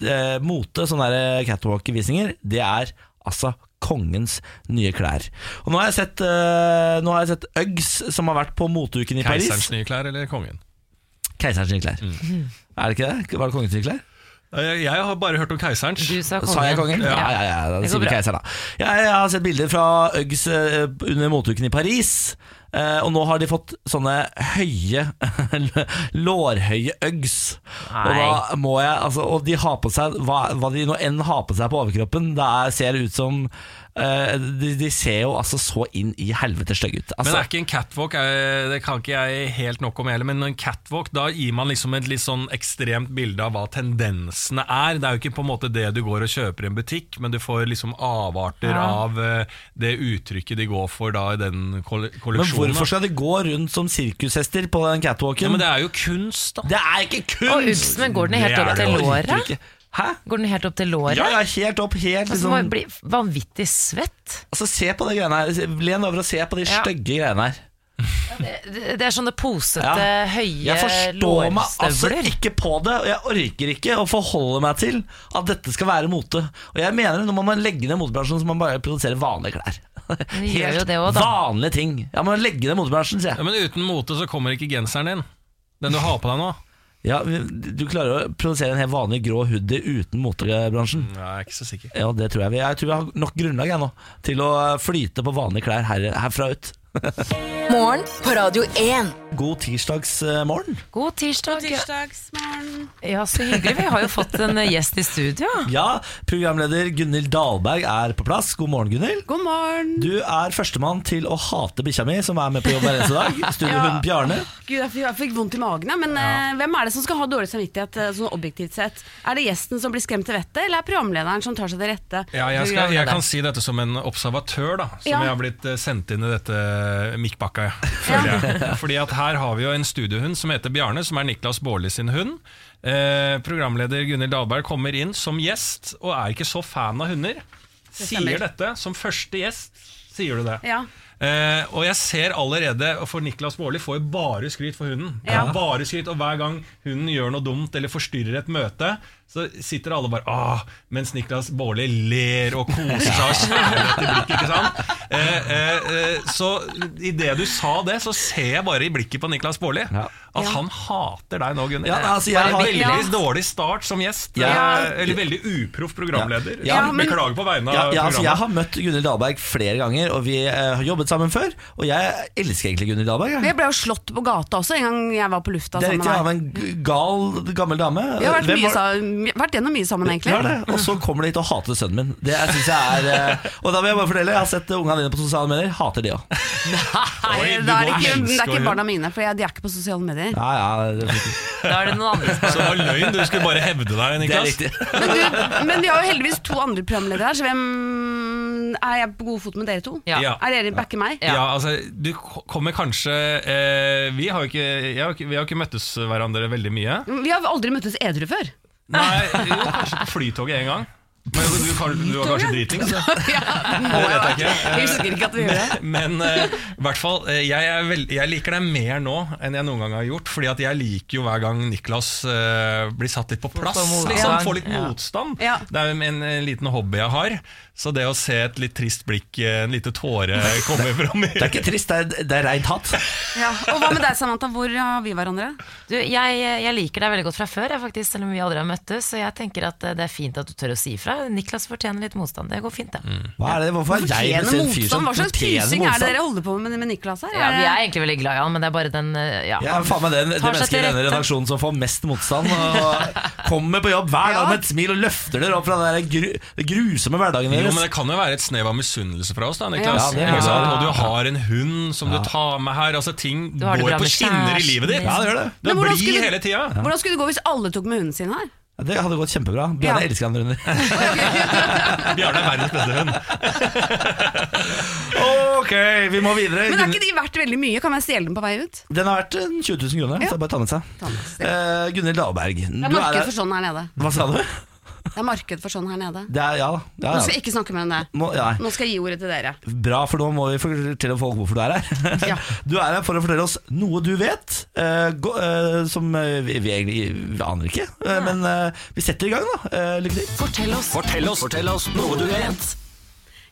eh, mote, sånne catwalk-visninger, det er altså kongens nye klær. Og nå har jeg sett, eh, nå har jeg sett Uggs som har vært på moteuken i Paris. Keiserens nye klær eller kongen? Keiserens nye klær. Er det ikke det? Var det kongens nye klær? Jeg har bare hørt om keiserens. Du sa kongen. Sa jeg kongen? Ja, ja, ja, da Det sier vi bra. keiser da jeg, jeg har sett bilder fra Uggs under moteuken i Paris og nå har de fått sånne høye lårhøye Uggs. Og da må jeg altså, Og de har på seg hva, hva de nå enn har på seg på overkroppen. Det er, ser ut som eh, de, de ser jo altså så inn i helvete stygge ut. Men det er ikke en catwalk jeg, Det kan ikke jeg helt nok om heller, men en catwalk, da gir man liksom et litt sånn ekstremt bilde av hva tendensene er. Det er jo ikke på en måte det du går og kjøper i en butikk, men du får liksom avarter Ja. av eh, det uttrykket de går for da i den kolleksjonen. men hvorfor skal de gå rundt som sirkushester på den catwalken? ja, men det er jo kunst, da. det er ikke kunst! Og Ugsmen, går den helt opp til låret? Hæ? Går den helt opp til låret? Ja, ja, helt opp. Helt Altså, liksom Altså, bli vanvittig svett. Altså, Se på de greiene her. Len over og se på de Ja. stygge greiene her. Det, det er sånne posete, Ja. høye Jeg forstår meg altså ikke på det, og jeg orker ikke å forholde meg til at dette skal være mote. Og jeg mener Når man må legge ned motebransjen, så må man bare produsere vanlige klær. Helt det også, da. vanlige ting. Ja, man legger legge ned motebransjen, sier jeg. Ja, men uten mote så kommer ikke genseren din. Den du har på deg nå. Ja, du klarer å produsere en helt vanlig grå hoodie uten motebransjen. Jeg er ikke så sikker. Ja, det tror jeg. vi- Jeg tror vi har nok grunnlag jeg nå til å flyte på vanlige klær her, herfra ut. Morgen på Radio 1. God tirsdagsmorgen. God tirsdag. Tirsdagsmorgen. Ja, så hyggelig. Vi har jo fått en gjest i studio. Ja, programleder Gunhild Dahlberg er på plass. God morgen, Gunhild. God morgen. Du er førstemann til å hate bikkja mi, som er med på jobb hver eneste dag. Studiohund Bjarne. Gud, jeg fikk, jeg fikk vondt i magen. ja, Men eh, hvem er det som skal ha dårlig samvittighet eh, sånn objektivt sett? Er det gjesten som blir skremt til vettet, eller er det programlederen som tar seg til rette? Ja, jeg, skal, jeg kan si dette som en observatør, da som Ja. jeg har blitt eh, sendt inn i dette mikkbakka. føler jeg. Fordi at Her har vi jo en studiohund som heter Bjarne, som er Niklas Baarli sin hund. Eh, programleder Gunhild Dahlberg kommer inn som gjest og er ikke så fan av hunder. Sier dette som første gjest. Sier du det? Ja. Eh, og jeg ser allerede For Niklas Baarli får jo bare skryt for hunden. Ja. Bare skryt, Og hver gang hunden gjør noe dumt eller forstyrrer et møte, så sitter alle bare Åh, Mens Niklas Baarli ler og koser seg og kjærlighet i blikket. Ikke sant? Eh, eh, eh, så idet du sa det, så ser jeg bare i blikket på Niklas Baarli Ja. at Ja. han hater deg nå, Gunnhild. Ja, altså, jeg har- veldig Ja. dårlig start som gjest. Ja. eh, Eller veldig uproff programleder. Ja. Ja, men- Beklager på vegne av Ja, ja, altså, jeg programmet. har møtt Gunhild Dahlberg flere ganger, og vi eh, har jobbet sammen før. Og jeg elsker egentlig Gunhild Dahlberg. jeg. Jeg ble jo slått på gata også en gang jeg var på lufta Det er sammen riktig, ja, med deg. men g- gal, gammel dame. Vi har vært, Hvem mye, var- sa- vært gjennom mye sammen, egentlig. Ja, det, Og så kommer de hit og hater sønnen min. Det synes jeg er eh, Og da vil jeg bare fortelle, jeg har sett ungene dine på sosiale medier. Hater de òg. Nei, Oi, da er det, ikke, det er ikke barna mine, for jeg, de er ikke på sosiale medier. Ja, ja, det er. Da er det noen andre som Så det var løgn, du skulle bare hevde deg, Det er Niklas. Men, du, men vi har jo heldigvis to andre programledere her, så hvem er jeg på god fot med dere to? Ja. Ja. Er dere backer meg? Ja, altså, du kommer kanskje eh, Vi har ikke, jeg har ikke, vi har ikke møttes hverandre veldig mye. Vi har aldri møttes edru før. Nei, jo, kanskje på Flytoget en gang. Men du, du, kan- du var kanskje dritings? ja, Det vet jeg ikke. Jeg husker ikke at vi gjorde det. Men eh, i hvert fall, eh, jeg, er veld- jeg liker deg mer nå enn jeg noen gang har gjort. Fordi at jeg liker jo hver gang Niklas eh, blir satt litt på plass. Motstand. Liksom, får litt Ja. motstand. Ja. Det er en, en liten hobby jeg har. Så det å se et litt trist blikk, eh, en lite tåre komme fram Det er ikke trist, det er, det er reint hatt. Ja. Og hva med deg, Samantha? Hvor har vi hverandre? Du, jeg, jeg liker deg veldig godt fra før, jeg, faktisk, selv om vi aldri har møttes. Så jeg tenker at det er fint at du tør å si ifra. Niklas fortjener litt motstand. Det går fint, det. Hva er det? Hvorfor er jeg Fortjener en fyr som motstand? Hva slags fysing pysing er det dere holder på med med Niklas her? Ja, vi er egentlig veldig glad i han, men det er bare den eh, ja, Jeg er faen meg den, det mennesket i denne redaksjonen som får mest motstand. Og kommer på jobb hver dag med et smil og løfter dere opp fra den der gru, grusomme hverdagen Jo, men Det kan jo være et snev av misunnelse fra oss, da, Niklas. Ja, det er. Og du har en hund som du tar med her. Altså Ting går på skinner i livet ditt. Ja, det gjør det. Du blir er blid skulle- hele tida. Hvordan skulle det gå hvis alle tok med hunden sin her? Ja, Det hadde gått kjempebra. Bjarne Ja. elsker andre hunder. Bjarne er verdens beste hund. ok, vi må videre. Men er ikke de verdt veldig mye? Kan jeg stjele dem på vei ut? Den har vært eh, 20 000 kroner, Ja. så bare ta med seg. Ta med seg. Uh, Gunhild Dahlberg. Det er marked for sånn her nede. Hva sa du? Det er marked for sånn her nede. Det er, ja, ja, Nå skal jeg ikke snakke mer om det. Nå, ja. Nå skal jeg gi ordet til dere. Bra, for nå må vi fortelle folk hvorfor du er her. Ja. Du er her for å fortelle oss noe du vet, uh, go, uh, som eh, vi, vi egentlig vi aner ikke. Eh, men eh, vi setter i gang, da. Eh, lykke til. Fortell oss. Fortell oss, fortell oss noe du vet.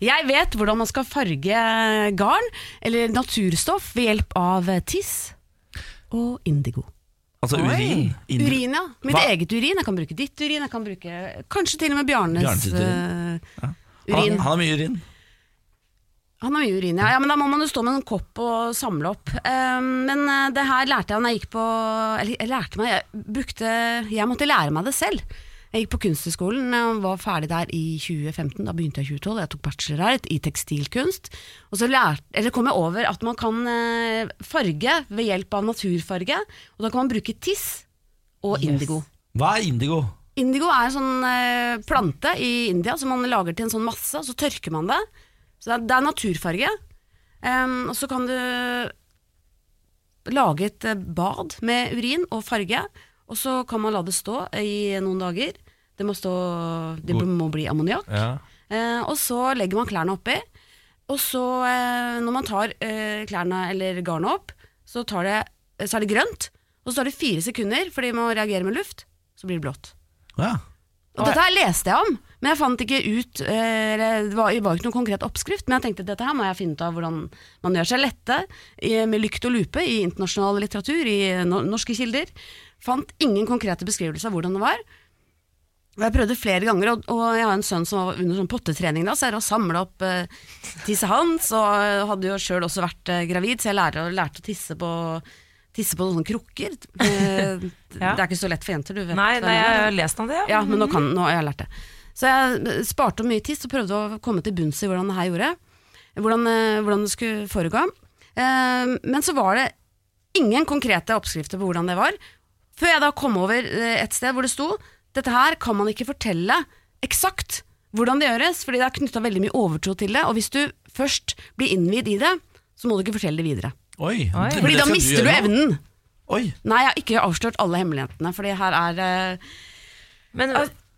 Jeg vet hvordan man skal farge garn eller naturstoff ved hjelp av tiss og indigo. Altså Oi. urin. Indre. Urin, ja. Mitt Hva? eget urin. Jeg kan bruke ditt urin. Jeg kan bruke kanskje til og med Bjarnes Bjarnes urin. eh, Han, urin. han har mye urin. Han har mye urin, ja. ja. Men da må man jo stå med en kopp og samle opp. Um, men eh, det her lærte jeg da jeg gikk på Eller jeg lærte meg Jeg brukte Jeg måtte lære meg det selv. Jeg gikk på Kunsthøgskolen, og var ferdig der i 2015. Da begynte jeg i 2012. Jeg tok bachelor her i tekstilkunst. Og så lærte, eller kom jeg over at man kan eh, farge ved hjelp av naturfarge. Og da kan man bruke tiss og indigo. Hva er indigo? Indigo er en sånn eh, plante i India som man lager til en sånn masse, og så tørker man det. Så det er, det er naturfarge. Um, og så kan du lage et eh, bad med urin og farge, og så kan man la det stå i noen dager. Det må, stå, det må bli ammoniakk. Ja. Eh, og så legger man klærne oppi. Og så, eh, når man tar eh, klærne eller garnet opp, så, tar det, så er det grønt. Og så tar det fire sekunder, fordi man reagerer med luft. Så blir det blått. Ja. Og dette her leste jeg om, men jeg fant ikke ut eh, eller Det var, var ikke noen konkret oppskrift, men jeg tenkte dette her må jeg finne ut av hvordan man gjør seg lette i, med lykt og lupe i internasjonal litteratur, i no, norske kilder. Fant ingen konkrete beskrivelser av hvordan det var. Og jeg prøvde flere ganger, og, og jeg har en sønn som var under sånn pottetrening da, så jeg samla opp eh, tisset hans, og hadde jo sjøl også vært eh, gravid, så jeg lærte, lærte å tisse på, tisse på sånne krukker. Eh, Ja. Det er ikke så lett for jenter, du vet. Nei, nei, jeg har lest om det. Ja, ja men nå, kan, nå har jeg lært det. Så jeg sparte opp mye tiss og prøvde å komme til bunns i hvordan det her gjorde. Hvordan, eh, hvordan det skulle foregå. Eh, men så var det ingen konkrete oppskrifter på hvordan det var. Før jeg da kom over eh, et sted hvor det sto dette her kan man ikke fortelle eksakt hvordan det gjøres, fordi det er knytta veldig mye overtro til det. Og hvis du først blir innvidd i det, så må du ikke fortelle det videre. Oi. Oi. Fordi da mister du du evnen. Oi. Nei, jeg har ikke avslørt alle hemmelighetene, fordi her er eh, Men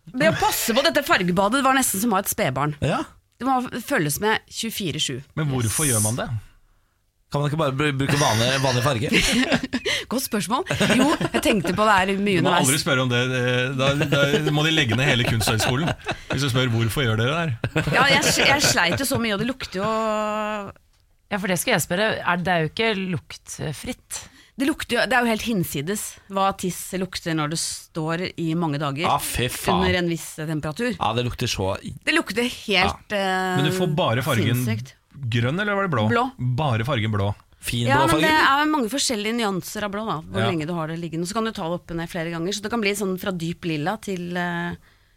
Det å passe på dette fargebadet var nesten som å ha et spedbarn. Ja. Det må følges med 24-7. Men hvorfor gjør man det? Kan man ikke bare bruke vanlig, vanlig farge? Godt spørsmål. Jo, jeg tenkte på det her mye underveis. Du må aldri spørre om det. eh, Da, da må de legge ned hele Kunsthøgskolen. Hvis du spør hvorfor gjør dere det her. Ja, jeg, jeg sleit jo så mye, og det lukter jo ja, for det skal jeg spørre. Er, det er jo ikke luktfritt. Det, lukter det er jo helt hinsides hva tiss lukter når det står i mange dager faen. under en viss temperatur. Ja, det lukter så Det lukter helt ah. Men du får bare fargen sinnssykt. grønn, eller var det blå? Blå. Bare fargen blå. Fin Ja, men det er mange forskjellige nyanser av blå, da, hvor Ja. lenge du har det liggende. Så kan du ta det opp og ned flere ganger, så det kan bli sånn fra dyp lilla til uh,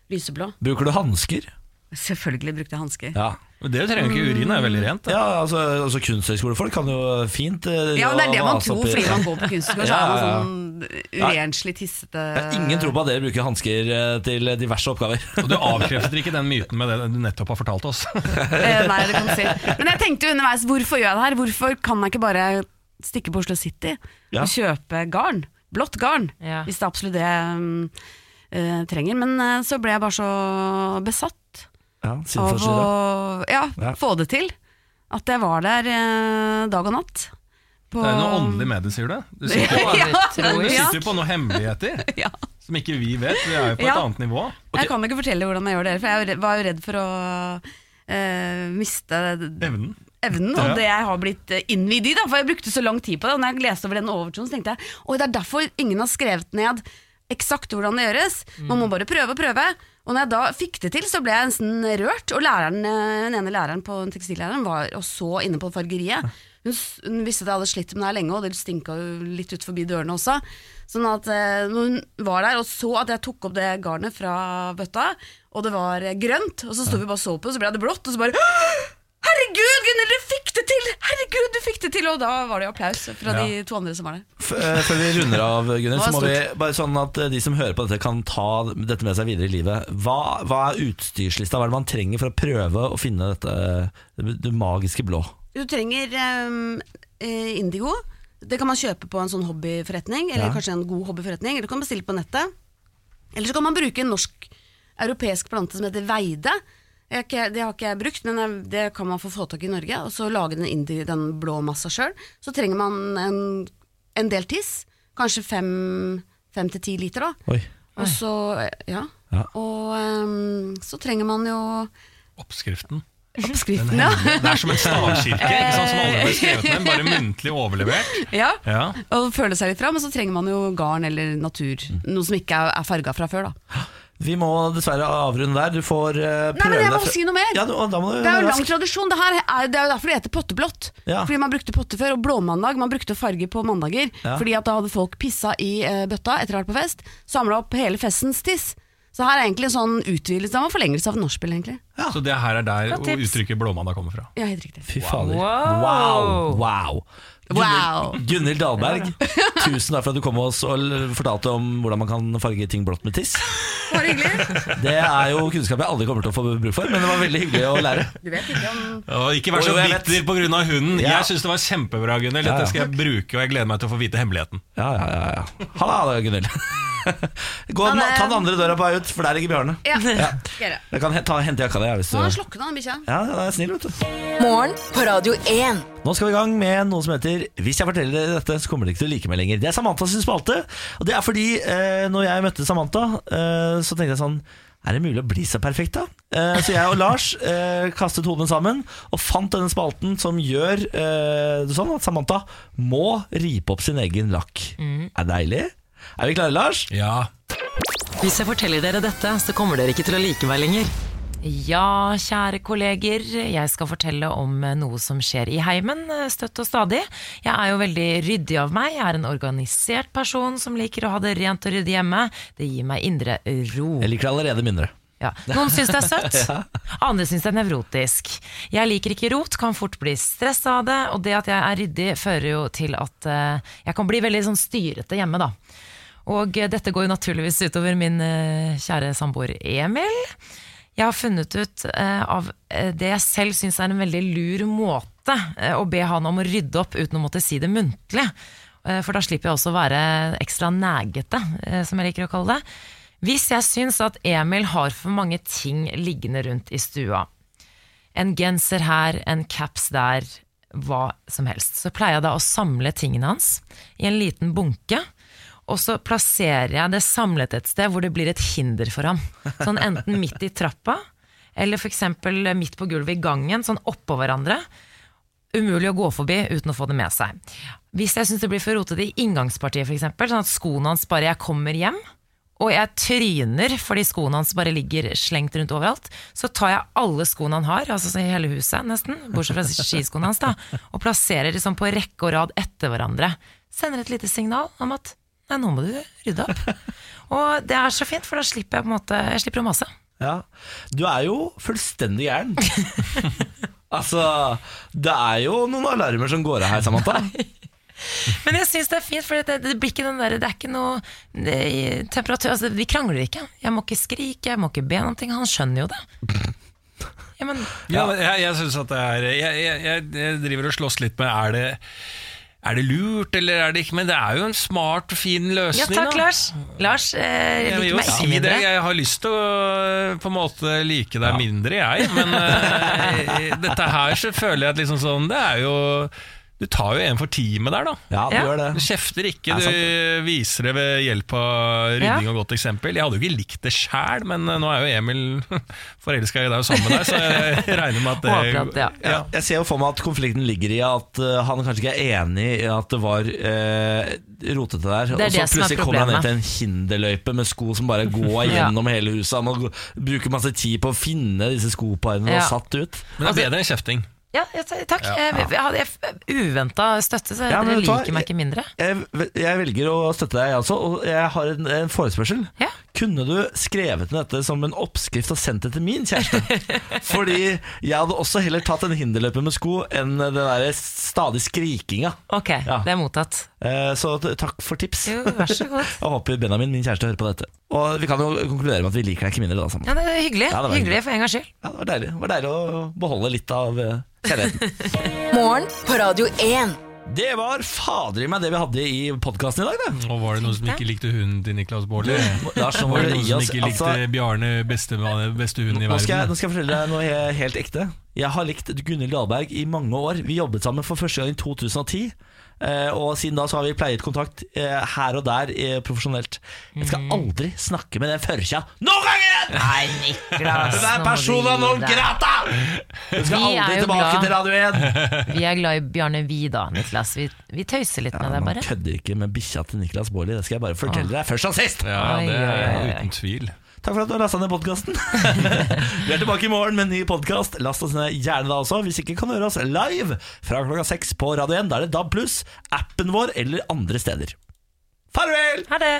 lyseblå. Bruker du hansker? Selvfølgelig brukte jeg hansker. Ja. Men det trenger ikke urin, det er veldig rent. Da. Ja, altså, altså Kunsthøgskolefolk kan jo fint eh, Ja, men det er det man tror fordi man går på kunstskole. Så Ja, er man ja, ja. sånn urenslig tissete Jeg har ingen tro på at dere bruker hansker eh, til diverse oppgaver. Og du avkrefter ikke den myten med det du nettopp har fortalt oss. Eh, Nei, det kan du si. Men jeg tenkte underveis, hvorfor gjør jeg det her? Hvorfor kan jeg ikke bare stikke på Oslo City Ja. og kjøpe garn? Blått garn, Ja. hvis det er absolutt det jeg um, eh, trenger. Men så ble jeg bare så besatt Ja, av å ja, Ja. få det til. At jeg var der eh, dag og natt. På- Det er noe åndelig med det, sier du? Du sitter, ja, du ja, sitter jo på noen hemmeligheter ja. som ikke vi vet. Vi er jo på et annet nivå. Jeg kan ikke fortelle hvordan jeg gjør det, for jeg var jo redd for å eh, miste Evnen. evnen, Ja. og det jeg har blitt eh, innvidd i. Da, for jeg brukte så lang tid på det. Og når jeg leste over den overtroen, så tenkte jeg Oi, det er derfor ingen har skrevet ned eksakt hvordan det gjøres. Man må bare prøve og prøve. Og når jeg da fikk det til, så ble jeg nesten rørt. Og læreren, eh, den ene læreren på tekstillæreren var og så inne på fargeriet. Hun, hun visste at jeg hadde slitt med det her lenge, og det stinka jo litt ut forbi dørene også. Sånn at eh, hun var der og så at jeg tok opp det garnet fra bøtta, og det var grønt, og så sto vi bare og så på, og så ble det blått, og så bare fikk det til! Herregud, du fikk det til! Og da var det jo applaus fra de to andre som var der. F eh, Før vi runder av, Gunnhild, så må vi bare sånn at eh, de som hører på dette, kan ta dette med seg videre i livet. Hva, hva er utstyrslista? Hva er det man trenger for å prøve å finne dette det, magiske blå? Du trenger eh, indigo. Det kan man kjøpe på en sånn hobbyforretning, eller Ja. kanskje en god hobbyforretning. Eller du kan bestille på nettet. Eller så kan man bruke en norsk-europeisk plante som heter veide. Jeg ikke, det har ikke jeg brukt, men jeg- det kan man få få tak i i Norge. Og så lage den, indi, den blå massa sjøl. Så trenger man en, en del tiss. Kanskje fem, fem til ti liter, da. Oi. Og så, ja. Ja. Og um, så trenger man jo Oppskriften. oppskriften, ja. Det er som en stavkirke, ikke sant, som aldri har skrevet ned, bare muntlig overlevert. ja. Ja. Og føle seg litt fram, og så trenger man jo garn eller natur. Noe som ikke er farga fra før, da. Vi må dessverre avrunde der. Du får uh, Nei, men jeg må si noe mer. Ja, du, da må du Det er jo lang rask. tradisjon. Det, her er, det er jo derfor det heter potteblått. Ja. Fordi man brukte potte før, og blåmandag. Man brukte farge på mandager. Ja. Fordi at da hadde folk pissa i eh, bøtta etter å ha vært på fest. Samla opp hele festens tiss. Så her er egentlig en sånn utvidelse av en forlengelse av nachspiel, egentlig. Så det her er der uttrykket blåmandag kommer fra. Ja, helt riktig. Fy fader. Wow. Wow. wow. Wow. Gunhild- Dahlberg, tusen takk for at du kom med oss og fortalte om hvordan man kan farge ting blått med tiss. Var det hyggelig. Det er jo kunnskap jeg aldri kommer til å få bruk for, men det var veldig hyggelig å lære. Du vet ikke om Og ikke vær så vet. bitter pga. hunden. Ja. Jeg syns det var kjempebra, Gunhild. Dette skal jeg bruke, og jeg gleder meg til å få vite hemmeligheten. Ja, ja, ja, ja. Ha det, Gunhild. Gå, den, ta den andre døra på vei ut, for der ligger Bjarne. Ja. Ja. Jeg kan ta, hente jakka di ja, hvis du Nå er Ja, han slukket den bikkja. den er snill, vet du. Morgen på Radio 1. Nå skal vi i gang med noe som heter Hvis jeg forteller dere dette, så kommer dere ikke til å like meg lenger. Det er Samantha sin spalte. Og det er fordi eh, når jeg møtte Samantha, eh, så tenkte jeg sånn er det mulig å bli så perfekt, da? Eh, så jeg og Lars eh, kastet hodene sammen og fant denne spalten som gjør eh, sånn at Samantha må ripe opp sin egen lakk. Er det deilig? Er vi klare, Lars? Ja. Hvis jeg forteller dere dette, så kommer dere ikke til å like meg lenger. Ja, kjære kolleger, jeg skal fortelle om eh, noe som skjer i heimen eh, støtt og stadig. Jeg er jo veldig ryddig av meg, jeg er en organisert person som liker å ha det rent og ryddig hjemme. Det gir meg indre ro. Jeg liker det allerede mindre. Ja. Noen syns det er søtt, andre syns det er nevrotisk. Jeg liker ikke rot, kan fort bli stressa av det, og det at jeg er ryddig fører jo til at eh, jeg kan bli veldig sånn styrete hjemme, da. Og dette går jo naturligvis utover min eh, kjære samboer Emil. Jeg har funnet ut eh, av eh, det jeg selv syns er en veldig lur måte å be han om å rydde opp uten å måtte si det muntlig. For da slipper jeg også å være ekstra negete, eh, som jeg liker å kalle det. Hvis jeg syns at Emil har for mange ting liggende rundt i stua, en genser her, en caps der, hva som helst, så pleier jeg da å samle tingene hans i en liten bunke. Og så plasserer jeg det samlet et sted hvor det blir et hinder for ham. Sånn enten midt i trappa, eller f.eks. midt på gulvet i gangen, sånn oppå hverandre. Umulig å gå forbi uten å få det med seg. Hvis jeg syns det blir for rotete i inngangspartiet, f.eks., sånn at skoene hans bare jeg kommer hjem, og jeg tryner fordi skoene hans bare ligger slengt rundt overalt, så tar jeg alle skoene han har, altså i hele huset nesten, bortsett fra skiskoene hans, da, og plasserer liksom på rekke og rad etter hverandre. Sender et lite signal om at nei, nå må du rydde opp. Og det er så fint, for da slipper jeg på en måte Jeg slipper å mase. Ja. Du er jo fullstendig gæren. altså, det er jo noen alarmer som går av her, Samantha. Men jeg syns det er fint, for det, det blir ikke den der, det er ikke noe det, temperatur altså, Vi krangler ikke. Jeg må ikke skrike, jeg må ikke be noen ting. Han skjønner jo det. Ja, men Ja, men jeg, jeg synes at det er jeg, jeg, jeg, jeg driver og slåss litt med Er det, er det lurt, eller er det ikke? Men det er jo en smart og fin Ja takk, da. Lars. Lars eh, liker meg ikke si det, mindre. jeg har lyst til å øh, på en måte like deg mindre, jeg. Men eh, dette her så føler jeg at liksom sånn Det er jo Du tar jo en for teamet der, da. Ja, du Ja. gjør Du kjefter ikke, du viser det ved hjelp av rydding og godt eksempel. Jeg hadde jo ikke likt det sjæl, men øh, nå er jo Emil forelska i deg og sammen med deg, så jeg regner med at det Håper at, ja. Ja, jeg ser jo for meg at konflikten ligger i at uh, han kanskje ikke er enig i at det var eh, rotete der. Det er og så det plutselig kommer han ned til en hinderløype med sko som bare går gjennom hele huset. Han må bruke masse tid på å finne disse skoparene og satt ut. Men det er bedre enn kjefting. Ja, takk. Jeg, jeg, jeg, jeg, uventa støtte, så Ja, dere liker meg ikke mindre. Jeg, jeg velger å støtte deg, jeg også, og jeg har en, en forespørsel. Ja. Kunne du skrevet ned dette som en oppskrift og sendt det til min kjæreste? Fordi jeg hadde også heller tatt en hinderløper med sko enn den der stadig skrikinga. Ok, Ja. det er mottatt. Eh, Så takk for tips. Jo, vær så god. Jeg håper Benjamin, min kjæreste, hører på dette. Og vi kan jo konkludere med at vi liker deg ikke mindre da sammen. Ja, det er hyggelig. Ja, det var hyggelig for en gangs skyld. Ja, det var deilig. Det var deilig å beholde litt av eh, kjærligheten. Morgen på Radio 1. Det var fader i meg det vi hadde i podkasten i dag, det. Og var det noen som ikke likte hunden til Niklas Baarli? Lars, Var det noen som ikke likte altså, Bjarne, beste, beste hunden i nå skal, jeg, verden? nå skal jeg fortelle deg noe helt ekte. Jeg har likt Gunhild Dahlberg i mange år. Vi jobbet sammen for første gang i 2010. eh, Og siden da så har vi pleiet kontakt eh, her og der eh, profesjonelt. Jeg skal Mm. aldri snakke med den førkja noen gang igjen! Nei, Niklas. Det er persona non grata! Du skal Vi er aldri tilbake glad. til Radio 1. Vi er glad i Bjarne Vi da, Niklas. Vi, vi tøyser litt med deg, bare. Man kødder ikke med bikkja til Niklas Baarli. Det skal jeg bare fortelle deg først og sist. Ja, det er uten tvil. Takk for at du har lasta ned podkasten. Vi er tilbake i morgen med en ny podkast. Last oss ned gjerne da også. Hvis ikke kan du høre oss live fra klokka seks på Radio 1. Da er det DAB+, appen vår eller andre steder. Farvel! Ha det!